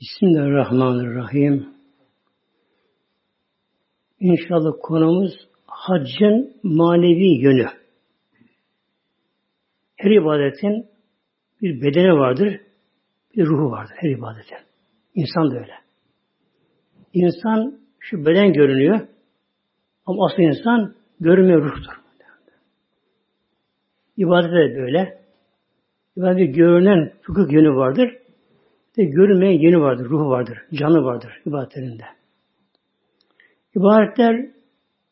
Bismillahirrahmanirrahim. İnşallah konumuz haccın manevi yönü. Her ibadetin bir bedeni vardır, bir ruhu vardır her ibadetin. İnsan da öyle. İnsan şu beden görünüyor ama asıl insan görünmüyor ruhtur. İbadet de böyle. İbadet görünen fıkıh yönü vardır. De görünmeyen yönü vardır, ruhu vardır, canı vardır ibadetlerinde. İbadetler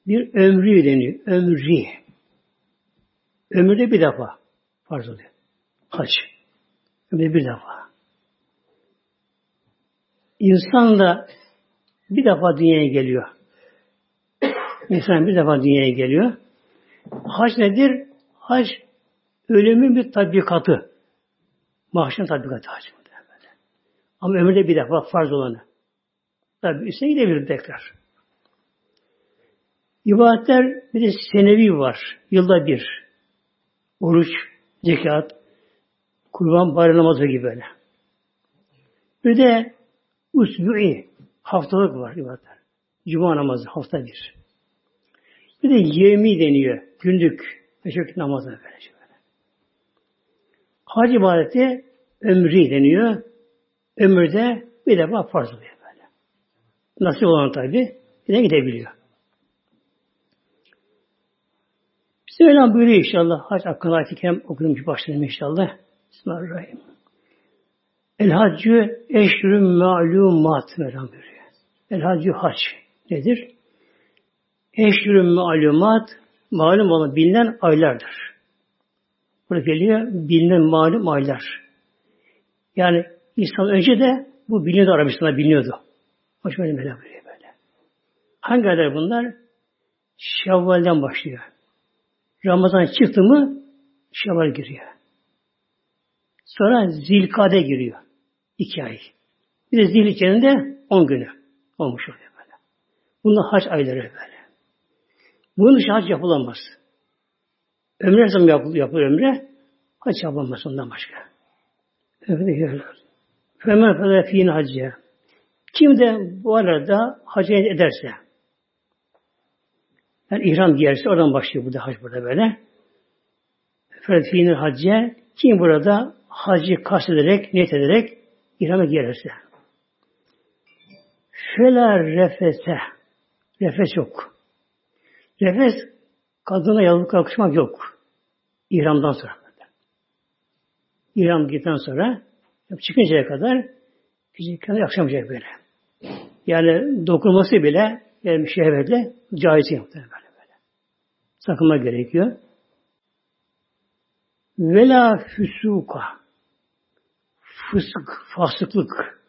bir ömrü deniyor. Ömrü. Ömürde bir defa farz oluyor. Hac. Ömürde bir defa. İnsan da bir defa dünyaya geliyor. İnsan bir defa dünyaya geliyor. Hac nedir? Hac ölümün bir tatbikatı. Mahşer tatbikatı hac. Ama ömürde bir defa farz olanı. Tabi üstüne gidebilir tekrar. İbadetler bir de senevi var. Yılda bir. Oruç, zekat, kurban, bayram namazı gibi böyle. Bir de usbu'i, haftalık var ibadetler. Cuma namazı hafta bir. Bir de yemi deniyor. Günlük, beşik namazı böyle. Hac ibadeti ömrü deniyor. Ömürde bir defa farz oluyor böyle. Nasip olan tabi de gidebiliyor. Öyle buyuruyor inşallah. Hac hakkında ayet-i kerim okudum başlayalım inşallah. Bismillahirrahmanirrahim. El haccü eşrün ma'lumat Mevlam buyuruyor. El haccü hac nedir? Eşrün malumat malum olan bilinen aylardır. Burada geliyor bilinen malum aylar. Yani İslam önce de bu biliniyordu Arabistan'da biliniyordu. Hoş böyle böyle böyle. Hangi aylar bunlar? Şevval'den başlıyor. Ramazan çıktı mı Şevval giriyor. Sonra Zilkade giriyor. iki ay. Bir de Zilhicce'nin de on günü olmuş oluyor böyle. Bunlar hac ayları böyle. Bunun dışı hac yapılamaz. Ömre zaman yapılır, yapılır ömre. Hac yapılamaz ondan başka. Evet, Femen fede fiin hacca. Kim de bu arada hac ederse, yani ihram giyerse oradan başlıyor burada hac burada böyle. Fede fiin hacca. Kim burada hacı kastederek, niyet ederek ihrama giyerse. Fela refese. Refes yok. Refes kadına yalnız kalkışmak yok. İhramdan sonra. İhram gittikten sonra çıkıncaya kadar kişi kendine yakışamayacak böyle. Yani dokunması bile yani şehvetle caiz yaptı böyle böyle. Sakınma gerekiyor. Vela füsuka fısık, fasıklık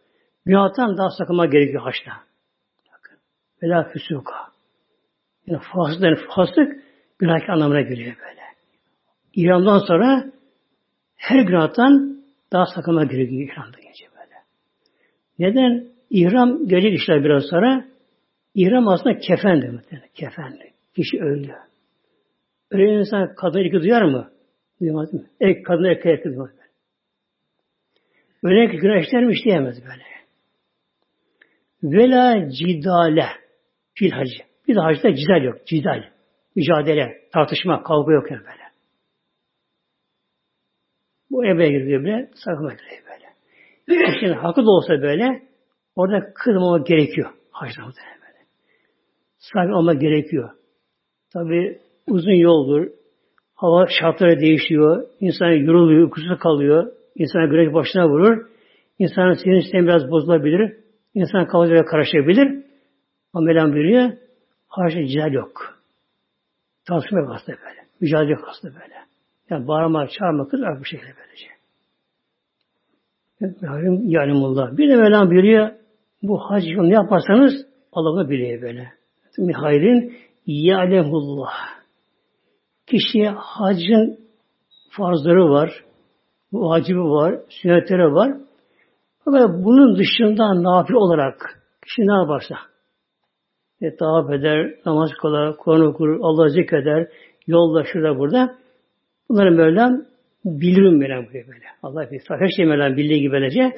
günahtan daha sakınma gerekiyor haçta. Vela füsuka yani fasık, yani fasık günah anlamına geliyor böyle. İramdan sonra her günahtan daha sakınma gerekiyor ihramda gece böyle. Neden? İhram gelecek işler biraz sonra. İhram aslında kefen demek. Kefen. Kişi öldü. Öyle insan kadın iki duyar mı? Duymaz mı? Ek, kadın erkek erkek duymaz. Öyle ki günah işler mi işleyemez böyle. Vela cidale fil hacı. Bir de hacda cidal yok. Cidal. Mücadele, tartışma, kavga yok yani böyle. Bu eve giriyor böyle, sakınma giriyor böyle. Şimdi hakkı da olsa böyle, orada kırmamak gerekiyor. Hacda böyle. Sakin olmak gerekiyor. Tabi uzun yoldur. Hava şartları değişiyor. İnsan yoruluyor, uykusu kalıyor. İnsan güneş başına vurur. İnsanın sinir sistemi biraz bozulabilir. İnsan kalıcıya karışabilir. Ama Mevlam buyuruyor, haşa cidal yok. Tartışma yok aslında böyle. Mücadele yok aslında böyle. Yani bağırma, çağırma, kızar bu şekilde böylece. Yâlim yâlimullah. Bir de Mevlam buyuruyor, bu hac ne yaparsanız Allah'ı biliyor böyle. Mihayrin yâlemullah. Kişiye hacın farzları var, vacibi var, sünnetleri var. Fakat bunun dışında nafil olarak kişi ne yaparsa e, eder, namaz kılar, Kur'an okur, Allah zikreder, yolda şurada burada. Bunları Mevlam bilirim Mevlam böyle. Allah bir her şey Mevlam bildiği gibi böylece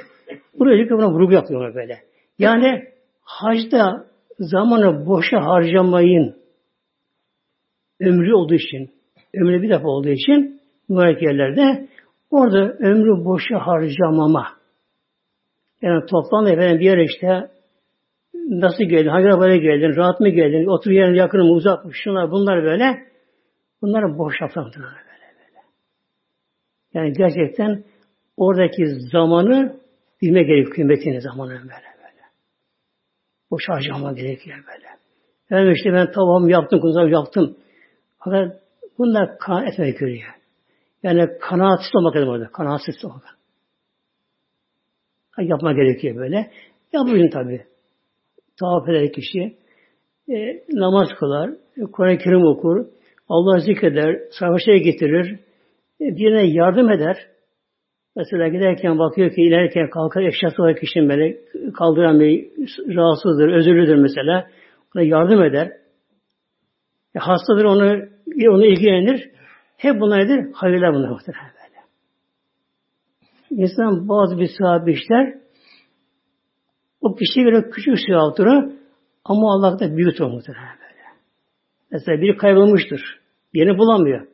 Buraya buna vurgu yapıyorlar böyle. Yani hacda zamanı boşa harcamayın. Ömrü olduğu için, ömrü bir defa olduğu için mübarek yerlerde orada ömrü boşa harcamama. Yani toplamda efendim bir yere işte nasıl geldin, hangi arabaya geldin, rahat mı geldin, otur yerin yakın mı, uzak mı, şunlar bunlar böyle. Bunları boş böyle böyle. Yani gerçekten oradaki zamanı bilme gerekiyor kıymetini zamanı böyle böyle. Boş harcama gerekiyor böyle. Yani işte ben tamam yaptım, kuzum yaptım. Fakat bunlar kanaat etmek gerekiyor. Yani kanaatsiz olmak dedim orada. Kanaatsiz olmak. Yapma gerekiyor böyle. Yapıyorsun tabi. Tavaf eder kişi. E, namaz kılar. Kur'an-ı Kerim okur. Allah zikreder. Savaşa getirir. E, birine yardım eder. Mesela giderken bakıyor ki ilerken kalkar eşyası olarak kişinin böyle kaldıran bir rahatsızdır, özürlüdür mesela. Ona yardım eder. E, hastadır onu onu ilgilenir. Hep bunlar nedir? Hayırlar bunlar muhtemelen böyle. İnsan bazı bir sahabe işler o kişiye göre küçük sevaptır ama Allah'ta büyük muhtemelen böyle. Mesela biri kaybolmuştur. Yerini bulamıyor.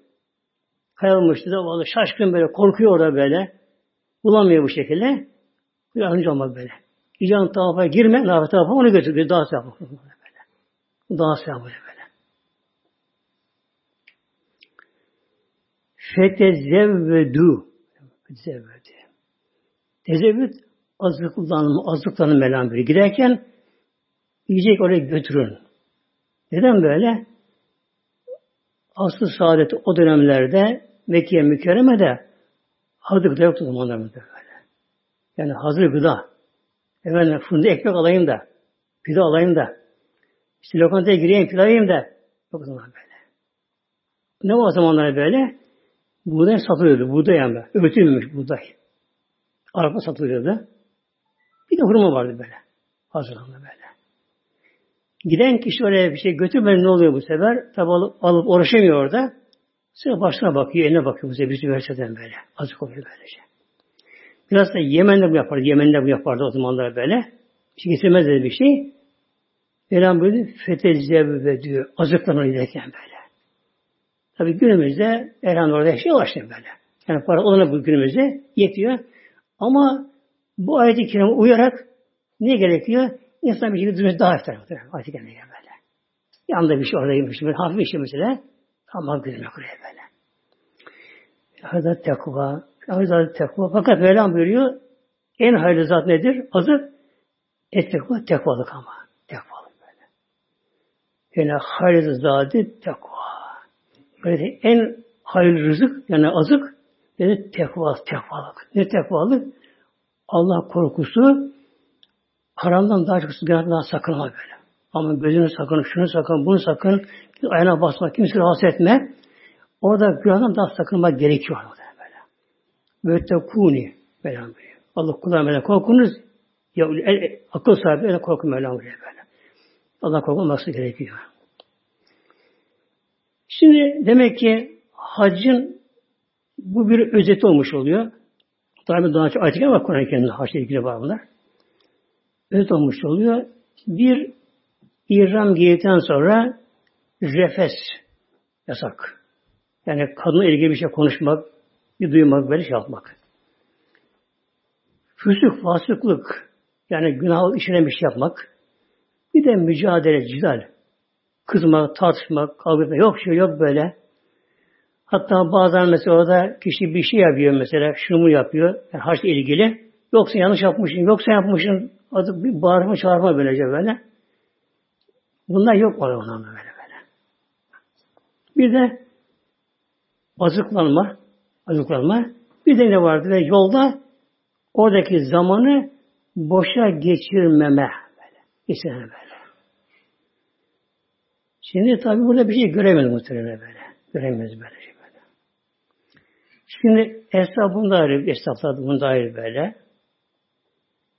Kaybolmuştur da vallahi şaşkın böyle korkuyor orada böyle. Bulamıyor bu şekilde. Yardımcı olmak böyle. İcan tarafa girme, nafet tarafa onu götür. Daha sevap böyle. Daha sevap böyle. Fetezevvedü. Fetezevvedü. Tezevvüd azıklanma, azıklanın melan böyle. Giderken yiyecek oraya götürün. Neden böyle? Aslı saadet o dönemlerde Mekke mükerremede hazır gıda yoktu zamanlarında böyle. Yani hazır gıda. Efendim fındık ekmek alayım da, pide alayım da, işte lokantaya gireyim, pilav yiyeyim de. Yok o zaman böyle. Ne o zamanlar böyle? Buğday satılıyordu. Buğday yani. Öğütülmemiş buğday. Arpa satılıyordu. Bir de hurma vardı böyle. Hazırlandı böyle. Giden kişi oraya bir şey götürmedi ne oluyor bu sefer? Tabi alıp, alıp uğraşamıyor orada. Sonra başına bakıyor, eline bakıyor bu sefer bizi verseden böyle. Azık oluyor böylece. Biraz da Yemen'de bu yapardı. Yemen'de bu yapardı o zamanlar böyle. Bir şey getirmez dedi bir şey. Mevlam buyurdu. Fetezze diyor. Azıklanır giderken böyle. Tabi günümüzde Erhan orada şey ulaştı böyle. Yani para olana bu günümüzde yetiyor. Ama bu ayet-i kerime uyarak ne gerekiyor? İnsan bir şekilde durması daha ihtar Ayet-i kerime böyle. Yanında bir şey orada yemiş. Böyle hafif bir şey mesela. Tamam gülmek oraya böyle. Hazret tekva. Hazret tekva. Fakat Mevlam buyuruyor. En hayırlı zat nedir? Azık. Et tekva. Tekvalık ama. Tekvalık böyle. Yani hayırlı zatı tekva. Böyle en hayırlı rızık yani azık dedi tekva, tekvalık. Ne tekvalık? Allah korkusu haramdan daha çok günahdan sakınma böyle. Ama gözünü sakın, şunu sakın, bunu sakın, ayağına basma, kimse rahatsız etme. Orada günahdan daha sakınma gerekiyor böyle. Böyle tekuni böyle. Allah kulağına böyle korkunuz ya el, akıl sahibi öyle korkun böyle böyle. Allah korkulması gerekiyor. Şimdi demek ki hacın bu bir özeti olmuş oluyor. Tabi daha çok ayet var Kur'an-ı Kerim'de haçla ilgili var bunlar. Özet olmuş oluyor. Bir ihram giydikten sonra refes yasak. Yani kadınla ilgili bir şey konuşmak, bir duymak, böyle şey yapmak. Füsük, fasıklık, yani günah işine bir şey yapmak. Bir de mücadele, cidal. Kızmak, tartışmak, kavga etmek. Yok şey yok böyle. Hatta bazen mesela orada kişi bir şey yapıyor mesela, şunu yapıyor, yani harçla ilgili. Yoksa yanlış yapmışsın, yoksa yapmışsın, adı bir bağırma çağırma böylece böyle. Bunlar yok oluyor ondan böyle böyle. Bir de azıklanma, azıklanma. Bir de ne vardı? Ve yolda oradaki zamanı boşa geçirmeme. Böyle. Geçirmeme böyle. Şimdi tabi burada bir şey göremedim muhtemelen böyle. Göremeyiz böyle şey böyle. Şimdi esnaf bunda ayrı, esnaflar bunda ayrı böyle.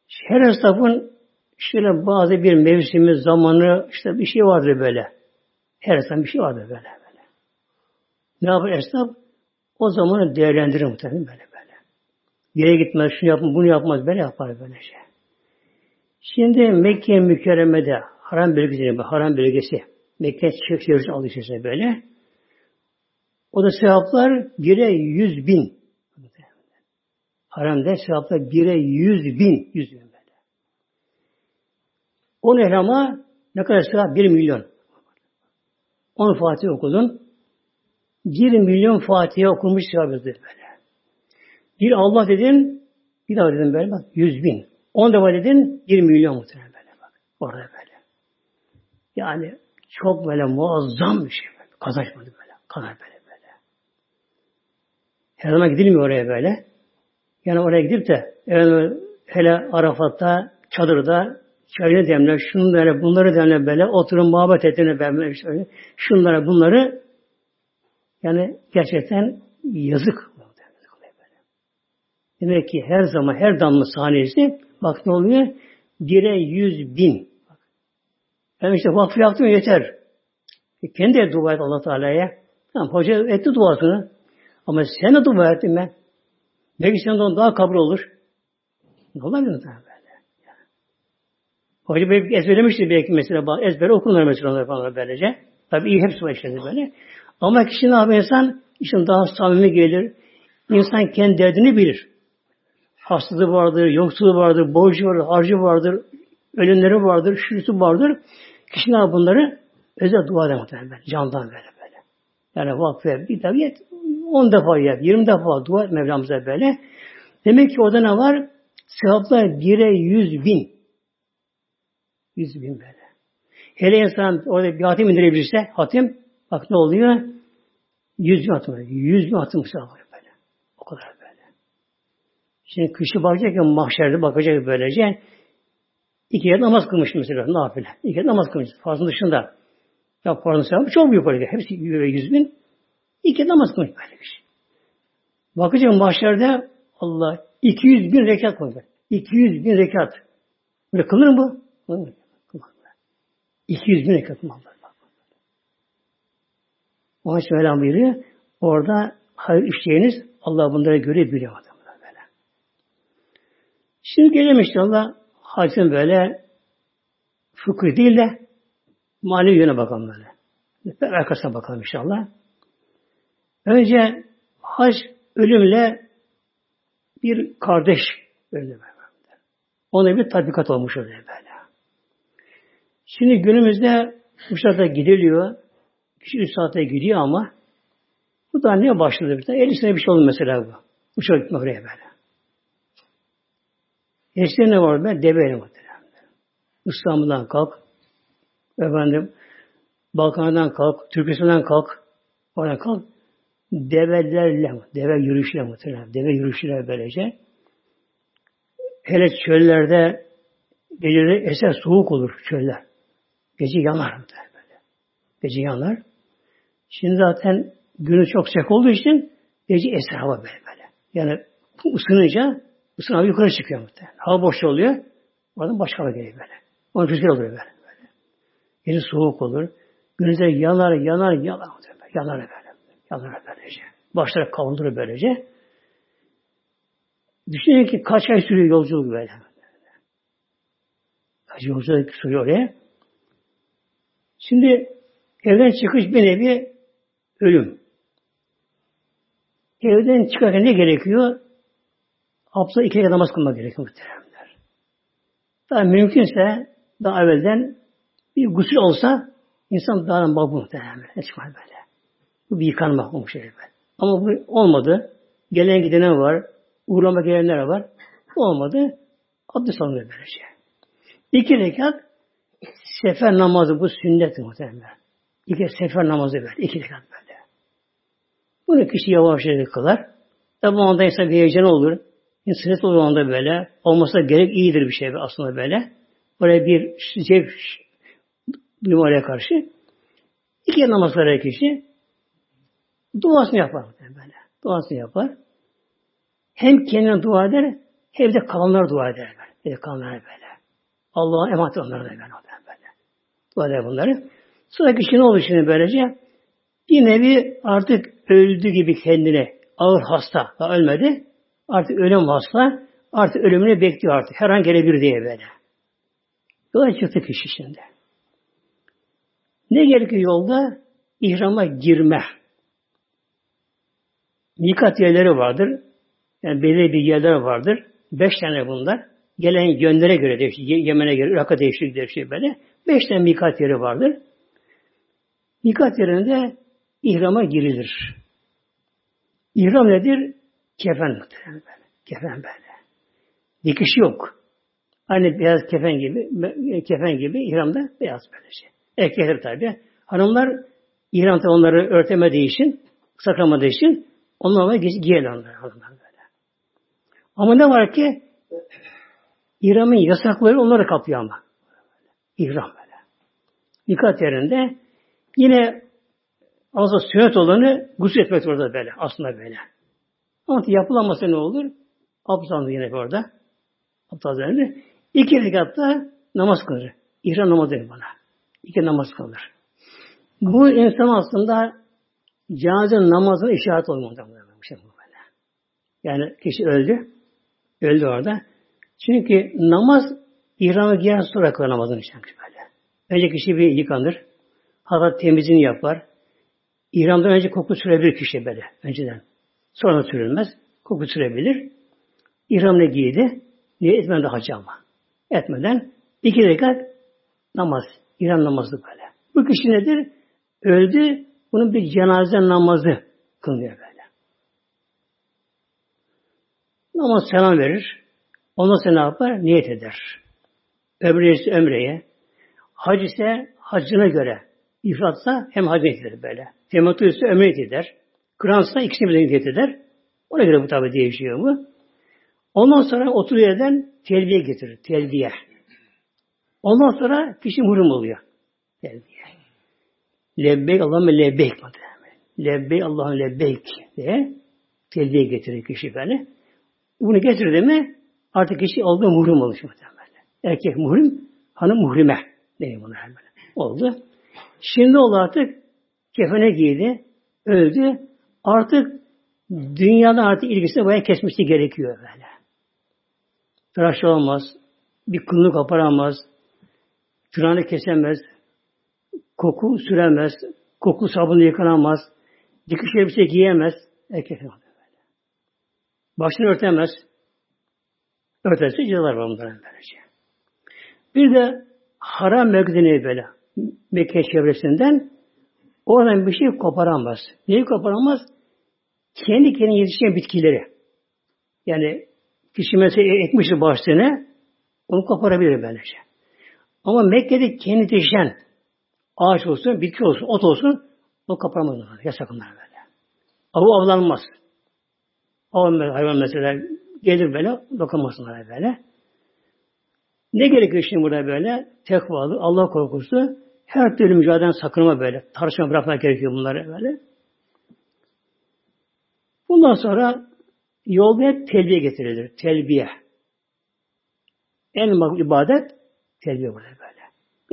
Her esnafın şöyle bazı bir mevsimi, zamanı, işte bir şey vardır böyle. Her esnaf bir şey vardır böyle böyle. Ne yapar esnaf? O zamanı değerlendirir muhtemelen böyle böyle. Bir yere gitmez, şunu yapmaz, bunu yapmaz, böyle yapar böyle şey. Şimdi Mekke mükerremede haram bölgesi, haram bölgesi Mekke çevresine alışırsa böyle. O da sevaplar bire yüz bin. Haramda sevaplar bire yüz bin. Yüz bin böyle. On ehrama ne kadar sevap? Bir milyon. On Fatih okudun. Bir milyon Fatiha okumuş sevabıdır böyle. Bir Allah dedin, bir daha dedin böyle bak, yüz bin. On defa dedin, bir milyon muhtemelen böyle bak. Orada böyle. Yani çok böyle muazzam bir şey. Böyle. Kazançmadı böyle. Kadar böyle böyle. Her zaman gidilmiyor oraya böyle. Yani oraya gidip de yani hele Arafat'ta, çadırda çayını demle, şunu böyle, bunları demle böyle, oturun muhabbet ettiğini böyle, işte şunlara bunları yani gerçekten yazık. Demek ki her zaman her damla sahnesi bak ne oluyor? Bire yüz bin. Ben işte vakfı yaptım yeter. E kendi dua et allah Teala'ya. Tamam, hoca etti duasını. Ama sen de dua ettin ben. Ne Nefisinden dolayı daha kabul olur. Ne olabilir mi böyle? Yani. Hoca böyle ezberlemiştir belki mesela. Ezbere okunur mesela onlar falan böylece. Tabii iyi hepsi var işte böyle. Ama kişi ne yapıyor insan? İşin daha samimi gelir. İnsan kendi derdini bilir. Hastalığı vardır, yoksulluğu vardır, borcu vardır, harcı vardır, ölümleri vardır, şürüsü vardır. Kişi ne yapar bunları? Özel dua eder muhtemelen. Candan böyle böyle. Yani vakfe bir tabiat 10 defa yap, 20 defa dua et Mevlamıza böyle. Demek ki orada ne var? Sevaplar bire yüz bin. Yüz bin böyle. Hele insan orada bir hatim indirebilirse, hatim, bak ne oluyor? Yüz bin hatim. Yüz bin hatim sevabı böyle. O kadar böyle. Şimdi kışı bakacak ya mahşerde bakacak böylece. İki yer namaz kılmış mesela nafile. İki yer namaz kılmış. Farzın dışında. Ya farzın sevabı çok büyük böyle. Hepsi yüz bin. İki namaz kılmış böyle bir şey. Bakacağım mahşerde Allah 200 bin rekat koyacak. 200 bin rekat. Böyle kılır mı bu? 200 bin rekat mı Allah? Onun için Mevlam buyuruyor. Orada hayır işleyiniz Allah bunlara göre biliyor. Böyle. Şimdi gelelim inşallah hacın böyle fıkıh değil de mali yöne bakalım böyle. Arkasına bakalım inşallah. Önce hac ölümle bir kardeş öldü. Ona bir tatbikat olmuş öyle böyle. Şimdi günümüzde uçakta gidiliyor. Kişi 3 saatte gidiyor ama bu da ne başladı bir tane? 50 sene bir şey oldu mesela bu. Uçağa gitmek oraya böyle. Eskiden ne var be? Deveyle muhtemelen. İstanbul'dan kalk. Efendim Balkan'dan kalk. Türkistan'dan kalk. Oradan kalk. Develerle, deve yürüyüşle muhtemelen. Deve yürüyüşüyle böylece. Hele çöllerde geceleri eser soğuk olur çöller. Gece yanar böyle. Gece yanar. Şimdi zaten günü çok sıcak olduğu için gece eser hava böyle böyle. Yani ısınınca ısın hava yukarı çıkıyor muhtemelen. Hava boş oluyor. Oradan başka hava geliyor böyle. Onun rüzgar oluyor böyle. böyle. Gece soğuk olur. Gündüzler yanar, yanar, yanar. Yanar böyle. Yanar böylece. Başları kavundurur böylece. Düşünün ki kaç ay sürüyor yolculuk böyle. Kaç yolculuk sürüyor oraya. Şimdi evden çıkış bir nevi ölüm. Evden çıkarken ne gerekiyor? Hafta iki namaz kılmak gerekiyor muhteremler. Daha mümkünse daha evvelden bir gusül olsa insan daha mabul muhteremler. Ne çıkmaz böyle. Bu bir yıkanma olmuş şey böyle. Ama bu olmadı. Gelen gidene var. Uğrama gelenler var. Bu olmadı. Abdest alınıyor böylece. İki rekat sefer namazı bu sünnet muhtemelen. İki sefer namazı böyle. iki rekat böyle. Bunu kişi yavaş yavaş kılar. Tabi o anda insan bir heyecan olur. Sünnet olur anda böyle. Olmasa gerek iyidir bir şey aslında böyle. Böyle bir zevk duymaya karşı. İki namaz kılar kişi. Duasını yapar böyle. Duasını yapar. Hem kendine dua eder, hem de kalanlara dua eder. Böyle. Bir kalanlara böyle. Allah'a emanet onlara da böyle. böyle. Dua eder bunları. Sonra kişi ne olur şimdi böylece? Bir nevi artık öldü gibi kendine ağır hasta, daha ölmedi. Artık ölüm vasla. Artık ölümünü bekliyor artık. Her an gelebilir diye böyle. Yola çıktı kişi şimdi. Ne gerekiyor yolda? İhrama girme. Mikat yerleri vardır. Yani belirli bir yerler vardır. Beş tane bunlar. Gelen yönlere göre değişir. Yemen'e göre, Irak'a değişir, değişir böyle. Beş tane mikat yeri vardır. Mikat yerinde ihrama girilir. İhram nedir? Kefen böyle. Kefen böyle. Dikiş yok. Aynı beyaz kefen gibi, kefen gibi ihramda beyaz böyle şey. Erkekler tabi. Hanımlar ihramda onları örtemediği için, saklamadığı için onlarla giyer onlar hanımlar böyle. Ama ne var ki İhramın yasakları onları kapıyor ama. İhram böyle. Dikkat yerinde yine aslında sünnet olanı gusül etmek orada böyle. Aslında böyle. Ama yapılamasa ne olur? Abdest yine orada. Abdest üzerinde. İki rekatta namaz kılır. İhram namazı bana. İki namaz kılır. Bu insan aslında cenaze namazına işaret olmalı. Şey. Yani kişi öldü. Öldü orada. Çünkü namaz İhram'a giyen sonra kılar namazın için böyle. Önce kişi bir yıkanır. Hatta temizliğini yapar. İhramdan önce koku sürebilir kişi böyle önceden. Sonra sürülmez. Koku sürebilir. İhramını giydi. Niye etmeden de hacı ama. Etmeden iki rekat namaz. İhram namazı böyle. Bu kişi nedir? Öldü. Bunun bir cenaze namazı kılınıyor böyle. Namaz selam verir. Ondan sonra ne yapar? Niyet eder. Ömre ömreye. Hac ise hacına göre. İfratsa hem hac niyet eder böyle. Tematü ise ömre niyet eder. Kıransa ikisini birden niyet eder. Ona göre bu tabi değişiyor bu. Ondan sonra otur yerden telbiye getirir. Telbiye. Ondan sonra kişi muhrim oluyor. Telbiye. Lebbeyk Allah'ım lebbeyk. Lebbeyk Allah'ım lebbeyk diye telbiye getirir kişi böyle. Bunu getirdi mi Artık kişi oldu muhrim olmuş muhtemelen. Erkek muhrim, hanım muhrime. Deniyor bunlar böyle. Oldu. Şimdi oldu artık kefene giydi, öldü. Artık dünyada artık ilgisini bayağı kesmesi gerekiyor böyle. Tıraş olmaz, bir kılını kaparamaz, tırnağını kesemez, koku süremez, koku sabunu yıkanamaz, dikiş elbise giyemez, erkek. Başını örtemez, Örterse cezalar var bunların böylece. Bir de haram mevkidini böyle Mekke çevresinden oradan bir şey koparamaz. Neyi koparamaz? Kendi kendine yetişen bitkileri. Yani kişi mesela ekmiş bahçesine onu koparabilir böylece. Ama Mekke'de kendi yetişen ağaç olsun, bitki olsun, ot olsun onu koparamaz. Yasak onlar böyle. Avı avlanmaz. Av hayvan mesela Gelir böyle, dokunmasınlar böyle. Ne gerekiyor şimdi burada böyle? Tekvalı, Allah korkusu, her türlü mücadeleden sakınma böyle. Tartışma bırakmak gerekiyor bunları böyle. Bundan sonra yolda hep telbiye getirilir. Telbiye. En makbul ibadet telbiye burada böyle.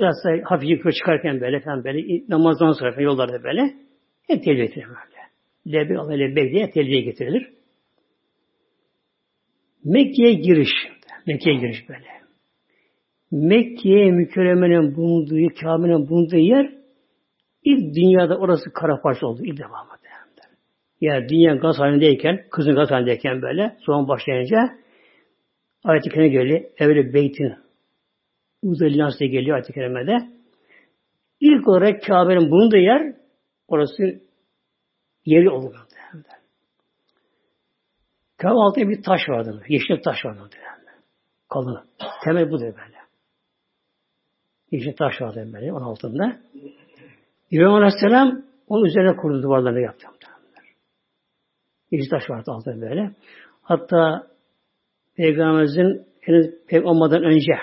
Biraz da hafif yukarı çıkarken böyle falan böyle namazdan sonra yollarda böyle hep telbiye getirilir böyle. Lebek Allah lebek diye telbiye getirilir. Mekke'ye giriş. Mekke'ye giriş böyle. Mekke'ye mükerremenin bulunduğu, Kabe'nin bulunduğu yer ilk dünyada orası kara parça oldu. ilk defa mı? Yani dünya gaz halindeyken, kızın gaz halindeyken böyle, son başlayınca ayet-i kerime geliyor. Evli beytin Diye geliyor ayet-i kerimede. İlk olarak Kabe'nin bulunduğu yer orası yeri oldu. Kabe altında bir taş vardı. Yeşil taş vardı. Kalın. Temel bu da böyle. Yeşil taş vardı böyle onun altında. İbrahim Aleyhisselam onun üzerine kurdu duvarlarını yaptı. Yeşil taş vardı altında böyle. Hatta Peygamberimizin henüz pek olmadan önce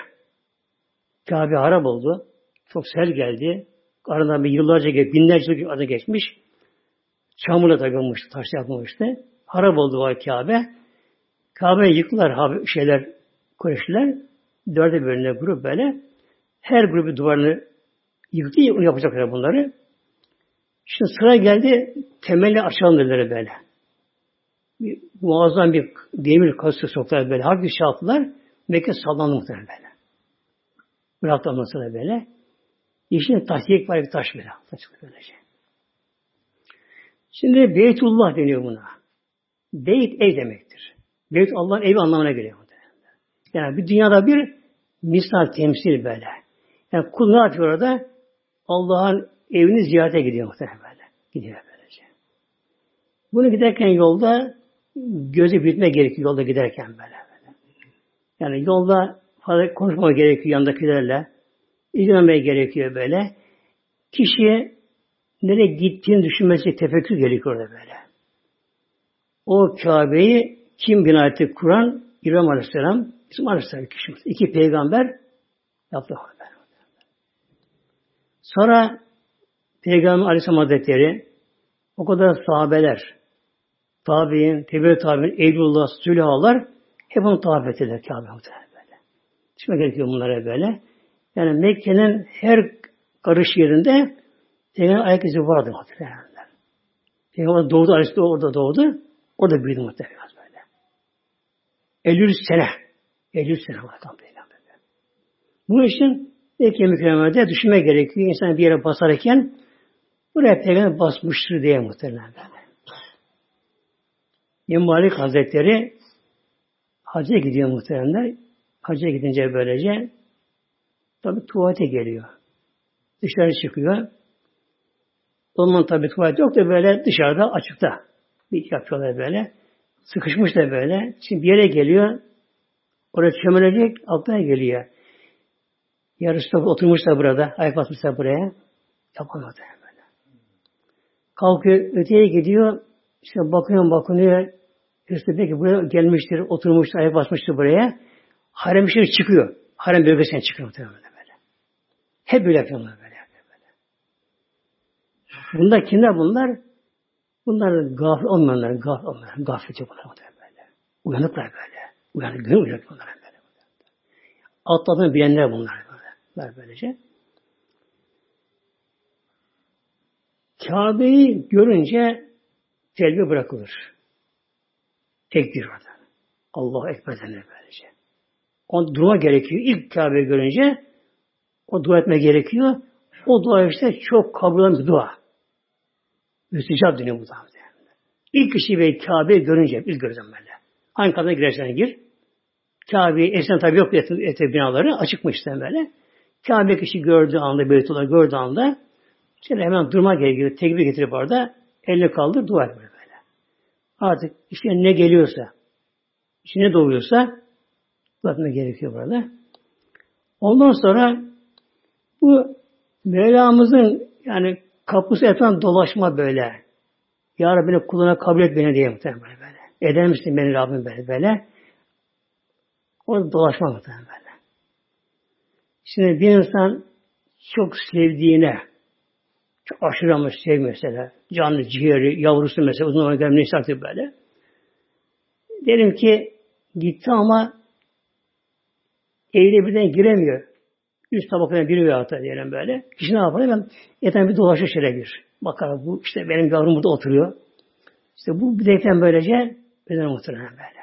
Kabe harap oldu. Çok sel geldi. Aradan bir yıllarca, binlerce yıl adı geçmiş. Çamurla takılmıştı, taş yapılmıştı. Harap oldu o Kabe. Kabe'yi yıktılar şeyler, Kureyşliler. Dörde bölüne grup böyle. Her grubu duvarını yıktı, yapacaklar bunları. Şimdi sıra geldi, temelli açalım dediler böyle. bir, muazzam bir demir kası soktular böyle. Harbi şey yaptılar. Mekke sallandı muhtemelen böyle. Bıraktı sonra böyle. İşin tahkik var bir taş böyle. Taş böylece. Şimdi Beytullah deniyor buna. Beyt ev demektir. Beyt Allah'ın evi anlamına geliyor. Yani bir dünyada bir misal temsil böyle. Yani kul ne yapıyor orada? Allah'ın evini ziyarete gidiyor muhtemelen böyle. Gidiyor böylece. Bunu giderken yolda gözü bitme gerekiyor yolda giderken böyle. böyle. Yani yolda fazla konuşmama gerekiyor yandakilerle. İlgilenmeye gerekiyor böyle. Kişiye nereye gittiğini düşünmesi tefekkür gerekiyor orada böyle. O Kabe'yi kim bina etti? Kur'an, İbrahim Aleyhisselam, İsmail Aleyhisselam kişimiz. İki peygamber yaptı. Sonra Peygamber Aleyhisselam Hazretleri o kadar sahabeler, tabi'in, tebe tabi'in, Eylullah, Sülahalar hep onu tavaf ettiler Kabe böyle. Şimdi gerekiyor bunlara böyle. Yani Mekke'nin her karış yerinde Peygamber ayak izi vardı muhtemelen. Peygamber doğdu, Aleyhisselam orada doğdu. Orada büyüdü muhtemelen böyle. 50 sene. 50 sene var tam Peygamber. Bu için Mekke mükerremede düşünme gerekiyor. İnsan bir yere basarken buraya Peygamber basmıştır diye muhtemelen böyle. İmam Malik Hazretleri hacca gidiyor muhteremler. Hacca gidince böylece tabi tuvalete geliyor. Dışarı çıkıyor. O zaman tabi tuvalet yok da böyle dışarıda açıkta bir yapıyorlar böyle. Sıkışmış da böyle. Şimdi bir yere geliyor. Oraya çömelecek aklına geliyor. Yarısı da oturmuş da burada. Ayak basmış da buraya. Yapamadı böyle. Kalkıyor öteye gidiyor. İşte bakıyor bakınıyor. İşte ki buraya gelmiştir, oturmuştur, ayak basmıştır buraya. Harem işleri çıkıyor. Harem bölgesine çıkıyor muhtemelen böyle. Hep böyle yapıyorlar böyle. böyle. Bunlar kimler bunlar? Bunlar gafil olmayanlar, gafil olmayanlar, gafilce bunlar böyle. Uyanıklar böyle. Uyanık, gün uyanık bunlar böyle. Atladığını bilenler bunlar böyle. Böylece. Kabe'yi görünce telbi bırakılır. Tekbir orada. Allah Ekber denir böylece. O durma gerekiyor. İlk Kabe'yi görünce o dua etme gerekiyor. O dua işte çok kabul edilen dua. Müstecap deniyor bu da. İlk kişi ve Kabe'yi görünce, ilk göreceğim böyle. Hangi kadına girersen gir. Kabe'yi esen tabi yok ete, ete binaları açıkmış işte böyle. Kabe kişi gördüğü anda, Beytullah gördüğü anda şöyle hemen durma gerekiyor. Tekbir getirip orada elini kaldır, dua et böyle. Artık işte ne geliyorsa, işte ne doğuyorsa etmek gerekiyor burada. Ondan sonra bu Mevlamızın yani kapısı etrafından dolaşma böyle. Ya Rabbi kuluna kabul et beni diye muhtemelen böyle. Eder misin beni Rabbim böyle böyle. Orada dolaşma muhtemelen böyle. Şimdi bir insan çok sevdiğine çok aşırı ama sev mesela. Canlı, ciğeri, yavrusu mesela uzun olarak neyse artık böyle. Derim ki gitti ama evine birden giremiyor. Üst tabaklarına biri veya hatta diyelim böyle. Kişi ne yapar? Ben eten bir dolaşır şöyle bir. Bakar bu işte benim yavrum burada oturuyor. İşte bu bilekten böylece beden muhtemelen böyle.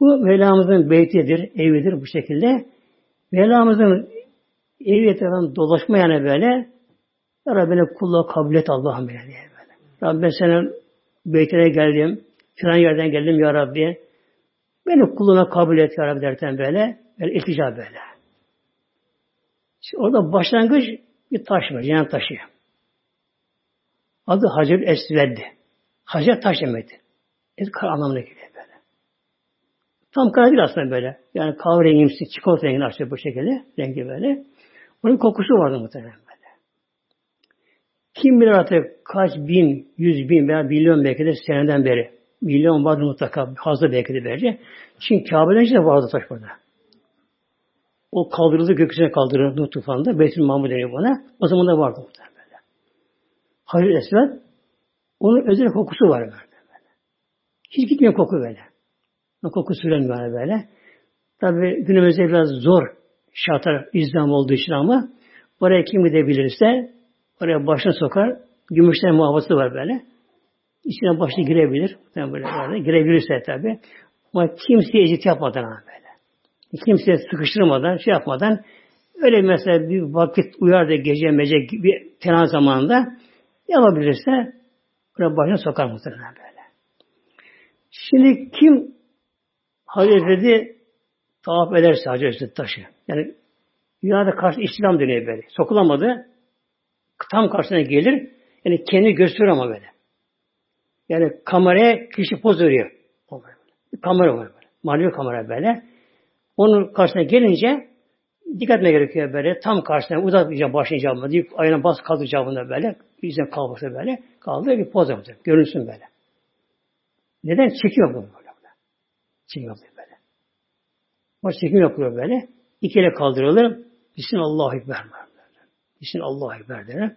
Bu Mevlamızın beytidir, evidir bu şekilde. Mevlamızın evi etrafından dolaşma yani böyle Ya Rabbi kulla kabul et Allah'ım böyle diye böyle. Rabbi ben senin beytine geldim, filan yerden geldim ya Rabbi. Beni kuluna kabul et ya Rabbi derken böyle, böyle iltica böyle. İşte orada başlangıç bir taş var, cennet taşı. Adı Hacer Esveddi. Hacer taş demekti. Et kar anlamına geliyor böyle. Tam kara değil aslında böyle. Yani kahverengimsi, çikolata rengini açıyor bu şekilde. Rengi böyle. Onun kokusu vardı muhtemelen böyle. Kim bilir artık kaç bin, yüz bin veya milyon belki de seneden beri. Milyon vardı mutlaka. Fazla belki de böylece. Çünkü Kabe'den de vardı taş burada. O kaldırıldı, gökyüzüne kaldırıldı tufanda. Beytül Mahmud deniyor buna. O zaman da vardı muhtemelen böyle. Halil Esved onun özel kokusu var böyle. böyle. Hiç gitmiyor koku böyle. O koku süremiyor böyle. Tabi günümüzde biraz zor şartlar izdam olduğu için ama oraya kim gidebilirse oraya başına sokar. Gümüşten muhafazası var böyle. İçine başına girebilir. Yani böyle böyle girebilirse tabi. Ama kimseye eziyet yapmadan böyle. Kimseye sıkıştırmadan, şey yapmadan öyle mesela bir vakit uyar da gece mece bir tena zamanında yapabilirse buna başına sokar muhtemelen böyle. Şimdi kim Hazreti tavaf ederse Hazreti taşı. Yani dünyada karşı İslam dönüyor böyle. Sokulamadı. Tam karşısına gelir. Yani kendi gösteriyor ama böyle. Yani kameraya kişi poz veriyor. Kamera var böyle. Manevi kamera böyle. Onun karşısına gelince dikkat etmeye gerekiyor böyle. Tam karşısına uzatmayacağım başlayacağım mı deyip ayağına bas kaldıracağım böyle. Yüzüne kalmışsa böyle. Kaldı bir poz yapacak. Görünsün böyle. Neden? Çekiyor bunu böyle. Çekim yapıyor böyle. O çekim yapıyor böyle. İki ele kaldırılır. Bismillah Ekber. Bismillah Ekber der.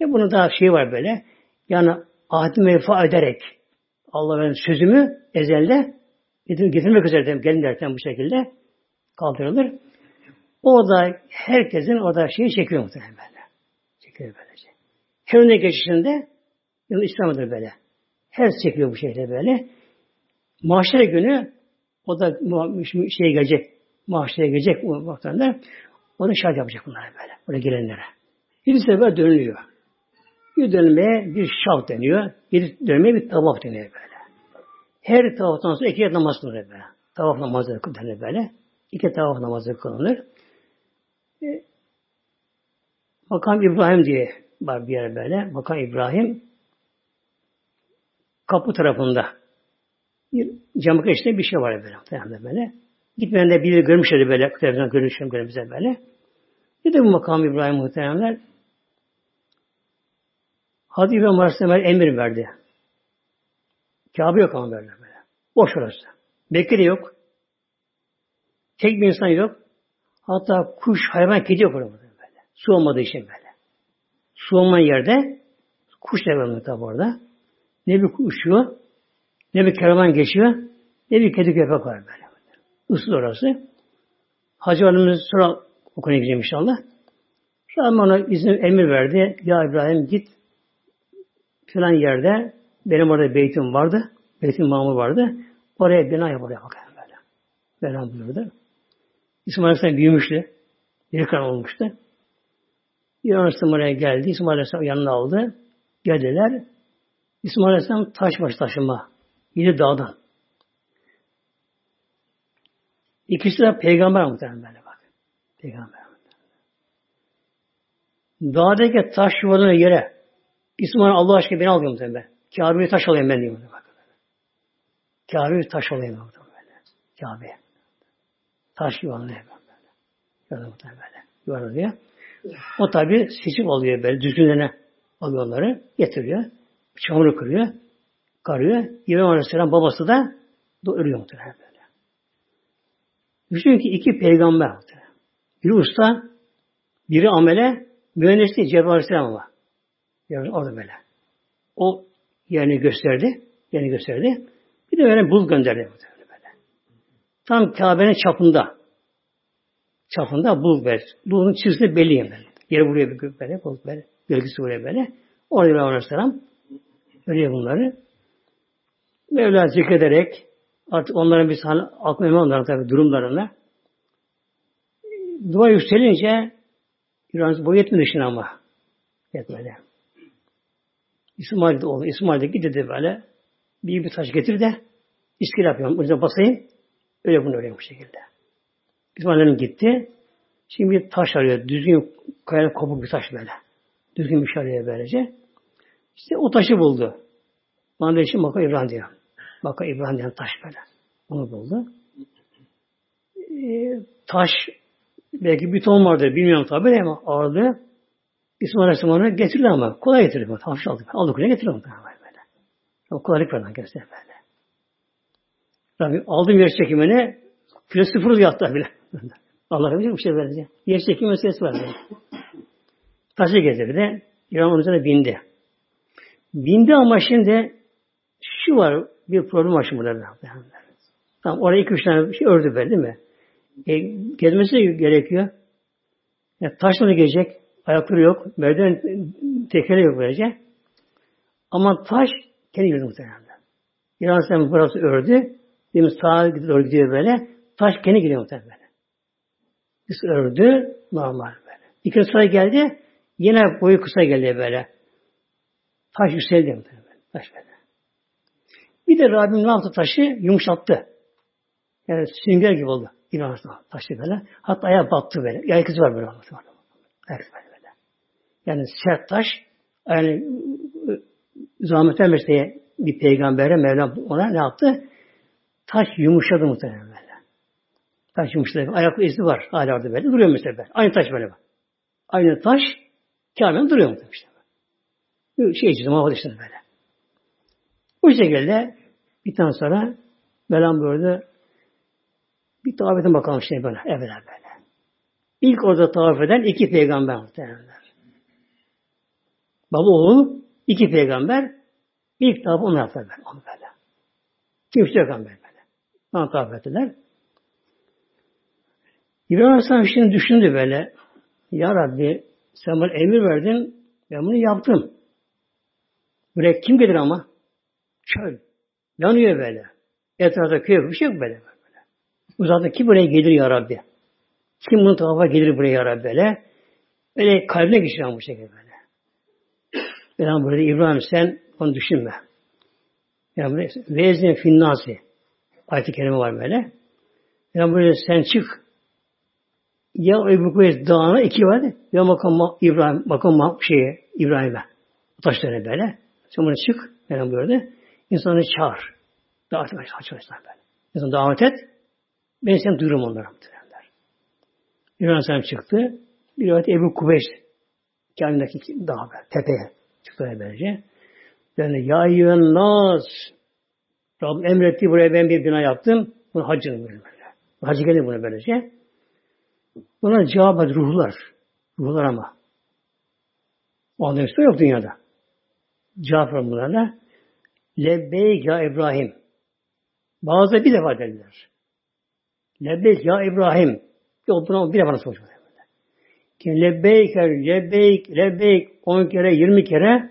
Ve bunun daha şey var böyle. Yani ahdi vefa ederek Allah'ın sözümü ezelde getirmek üzere dedim, gelin derken bu şekilde kaldırılır. O da herkesin o da şeyi çekiyor muhtemelen böyle. Çekiyor böylece. Her önüne geçişinde yani İslam'dır böyle. Her çekiyor bu şekilde böyle. Mahşer günü o da şey gelecek. Mahşere gelecek bu vaktinde. O da şahit yapacak bunlara böyle. Oraya gelenlere. Bir sefer dönülüyor. Bir dönmeye bir şah deniyor. Bir dönmeye bir tavaf deniyor böyle. Her tavaftan sonra iki namaz kılınır böyle. Tavaf namazı kılınır böyle. İki tavaf namazı kılınır. E, Makam İbrahim diye var bir yer böyle. Makam İbrahim kapı tarafında bir camı içinde bir şey var böyle. böyle. Gitmeyen de biri görmüşlerdi böyle. Televizyon görmüşler bize böyle. Bir de bu makam İbrahim muhteremler Hadi İbrahim Aleyhisselam emir verdi. Kabe yok ama böyle böyle. Boş orası. De yok. Tek bir insan yok. Hatta kuş, hayvan, kedi yok orada böyle. Su olmadığı için böyle. Su olmayan yerde kuş var tabi orada. Ne bir uçuyor, ne bir kervan geçiyor, ne bir kedi köpek var böyle. Isıl orası. Hacı Hanım'ız sonra okuluna gideceğim inşallah. Rahman ona izin emir verdi. Ya İbrahim git filan yerde benim orada beytim vardı. Beytim mamur vardı. Oraya bina yap oraya bakalım böyle. Bina buyurdu. İsmail Aleyhisselam büyümüştü. Kan olmuştu. İran Aleyhisselam oraya geldi. İsmail Aleyhisselam yanına aldı. Geldiler. İsmail Aleyhisselam taş baş taşıma. Yedi dağdan. İkisi de peygamber muhtemelen bak. Peygamber. Dağdaki taş yuvarlanıyor yere. İsmail Allah aşkına beni almıyor muhtemelen. Kabe'yi taş alayım ben diyor. Kabe'yi taş alayım böyle. Kabe. Taş yuvarlanıyor böyle. Gördün muhtemelen böyle. O tabi seçip alıyor böyle düzgünlerine alıyorları getiriyor. Çamuru kırıyor. Karıyor. İbrahim Aleyhisselam babası da ölüyor muhtemelen böyle. Düşünün ki iki peygamber muhtemelen. Biri usta, biri amele, mühendisliği Cebrail Aleyhisselam ama. Yani orada böyle. O yani gösterdi. Yani gösterdi. Bir de böyle bul gönderdi. Böyle. Tam Kabe'nin çapında. Çapında bul ver. Bulun çizgisi belli yani. Yeri buraya bir böyle, bul böyle. Gölgesi buraya böyle. Orada İbrahim Aleyhisselam ölüyor bunları. Mevla zikrederek artık onların bir sahne aklına onların tabi durumlarına dua yükselince İran boyu yetmedi işin ama. Yetmedi. İsmail de oldu. İsmail de gitti böyle. Bir bir taş getir de iskele yapıyorum. Önce basayım. Öyle bunu öyle bu şekilde. İsmail'in gitti. Şimdi bir taş arıyor. Düzgün kayalı kopuk bir taş böyle. Düzgün bir şey arıyor böylece. İşte o taşı buldu. Bana da işte Maka İbrahim diyor. Maka İbrahim diyen taş böyle. Onu buldu. Ee, taş belki bir ton vardır bilmiyorum tabi ama ağırlığı İsmail Aleyhisselam onu getirdi ama kolay getirdi. Hafif aldı. Aldı kuleye getirdi. Böyle. Ama kolaylık verdi gösterdi böyle. Tabi aldım yer çekimini kilo sıfır yattı bile. Allah bilir bir şey verecek. Yer çekimi meselesi var. Taşı getirdi. İran onun üzerine bindi. Bindi ama şimdi şu var bir problem var şimdi burada. Tamam oraya iki üç tane şey ördü böyle değil mi? E, gezmesi gerekiyor. Yani taşla gelecek. Ayakları yok. Merdiven tekeri yok böylece. Ama taş Kendi girdi muhtemelen. İran burası ördü. Demin sağa doğru gidiyor böyle. Taş kendi gidiyor muhtemelen böyle. Biz ördü. Normal böyle. İkinci sıra geldi. Yine boyu kısa geldi böyle. Taş yükseldi muhtemelen. Taş böyle. Bir de Rabbim ne yaptı taşı? Yumuşattı. Yani sünger gibi oldu. İran taşı böyle. Hatta ayağa battı böyle. İzi var böyle. Böyle böyle. Yani sert taş yani zahmet vermesi bir peygambere Mevlam ona ne yaptı? Taş yumuşadı muhtemelen böyle. Taş yumuşadı. Ayak izi var hala orada böyle. Duruyor mesela böyle. Aynı taş böyle bak. Aynı taş Kabe'nin duruyor muhtemelen işte. Şey için muhafaza işte böyle. Bu şekilde bir tane sonra Mevlam böyle bir tavaf edin bakalım işte böyle. Evvela böyle. İlk orada tavaf eden iki peygamber muhtemelen. Baba oğul iki peygamber ilk tavafı onu yaptılar böyle. Onu böyle. Kimse yok böyle. Ona tavaf ettiler. İbrahim Aleyhisselam şimdi düşündü böyle. Ya Rabbi sen bana emir verdin. Ben bunu yaptım. Buraya kim gelir ama? Çöl. Yanıyor böyle. Etrafta köy bir şey yok böyle. böyle. Uzakta kim buraya gelir ya Rabbi? Kim bunu tavafa gelir buraya ya Rabbi böyle? Böyle kalbine geçiyor bu şekilde böyle. Ben burada İbrahim sen onu düşünme. Yani vezne finnasi ayet-i kerime var böyle. Yani böyle sen çık ya Ebu Kuvvet dağına iki var ya makam İbrahim makam şeye İbrahim'e taşlarına böyle. Sen bunu çık yani böyle insanı çağır. Davet et açmışlar böyle. İnsanı davet et. Ben seni duyurum onlara. İbrahim Aleyhisselam çıktı. Bir Ebu Kubeys Kabe'deki dağ böyle, tepeye çıktı böylece. Yani ya eyyühen nas Rabbim emretti buraya ben bir bina yaptım. Bunu hacını böyle. Hacı gelir buna böylece. Buna cevap et ruhlar. Ruhlar ama. O anda işte yok dünyada. Cevap ver bunlarla. Lebbeyk ya İbrahim. Bazı bir defa dediler. Lebbeyk ya İbrahim. Yok buna bir defa nasıl? Lebbeyk, lebbeyk, lebbeyk 10 kere, 20 kere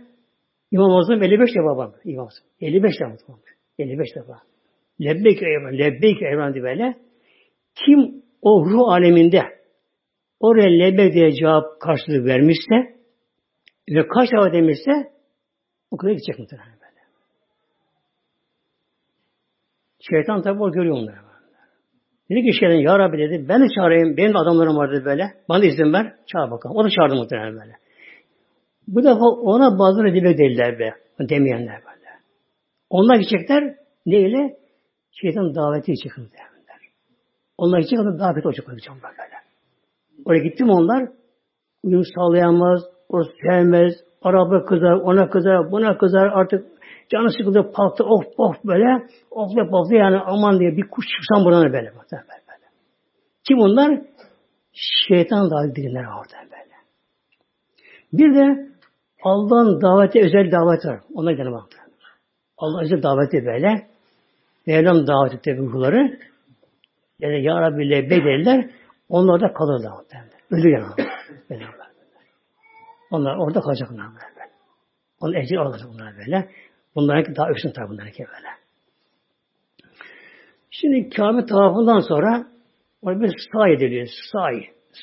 İmam Azam 55 defa var. İmam Azam. 55 defa var. 55 defa. Lebbeyk Evren, Lebbeyk Evren diye böyle. Kim o ruh aleminde oraya lebbeyk diye cevap karşılığı vermişse ve kaç defa demişse o kadar gidecek muhtemelen böyle. Şeytan tabi o görüyor onları. Dedi ki şeytan ya Rabbi dedi ben de çağırayım benim de adamlarım vardı böyle. Bana izin ver çağır bakalım. O da çağırdı muhtemelen böyle. Bu defa ona bazıları dibe değiller be. Demeyenler böyle. Onlar gidecekler neyle? Şeytan daveti çıkın derler. Onlar gidecek ama davet olacak onlar böyle. Oraya gitti mi onlar? Uyum sağlayamaz, o sevmez, araba kızar, ona kızar, buna kızar, artık canı sıkıldı, paltı, of of böyle, ofla pofla yani aman diye bir kuş çıksan buradan böyle, böyle, böyle. Kim onlar? Şeytan davet edilirler orada böyle. Bir de Allah'ın daveti özel davet var. Ona gene baktı. Allah özel daveti böyle. Mevlam davet etti ruhları. Yani Ya Rabbi ile bedeller. Onlar da kalırlar. Ölür yani. Onlar orada kalacaklar. Onun ecri alacak bunlar böyle. Bunlarınki daha üstün tabi bunlarınki böyle. Şimdi Kabe tarafından sonra orada bir sağ ediliyor. Sağ.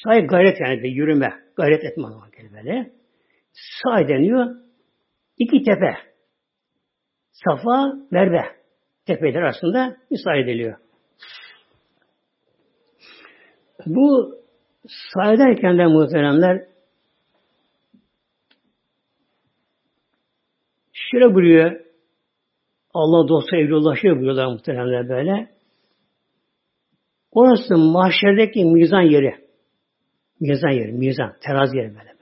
Sağ gayret yani bir yürüme. Gayret etme anlamı böyle. Sağ deniyor. İki tepe. Safa, Merve tepeler arasında müsaade ediliyor. Bu sağ ederken de muhteremler şöyle buyuruyor Allah dostu Evlullah şöyle buyuruyorlar muhteremler böyle. Orası mahşerdeki mizan yeri. Mizan yeri, mizan, terazi yeri böyle.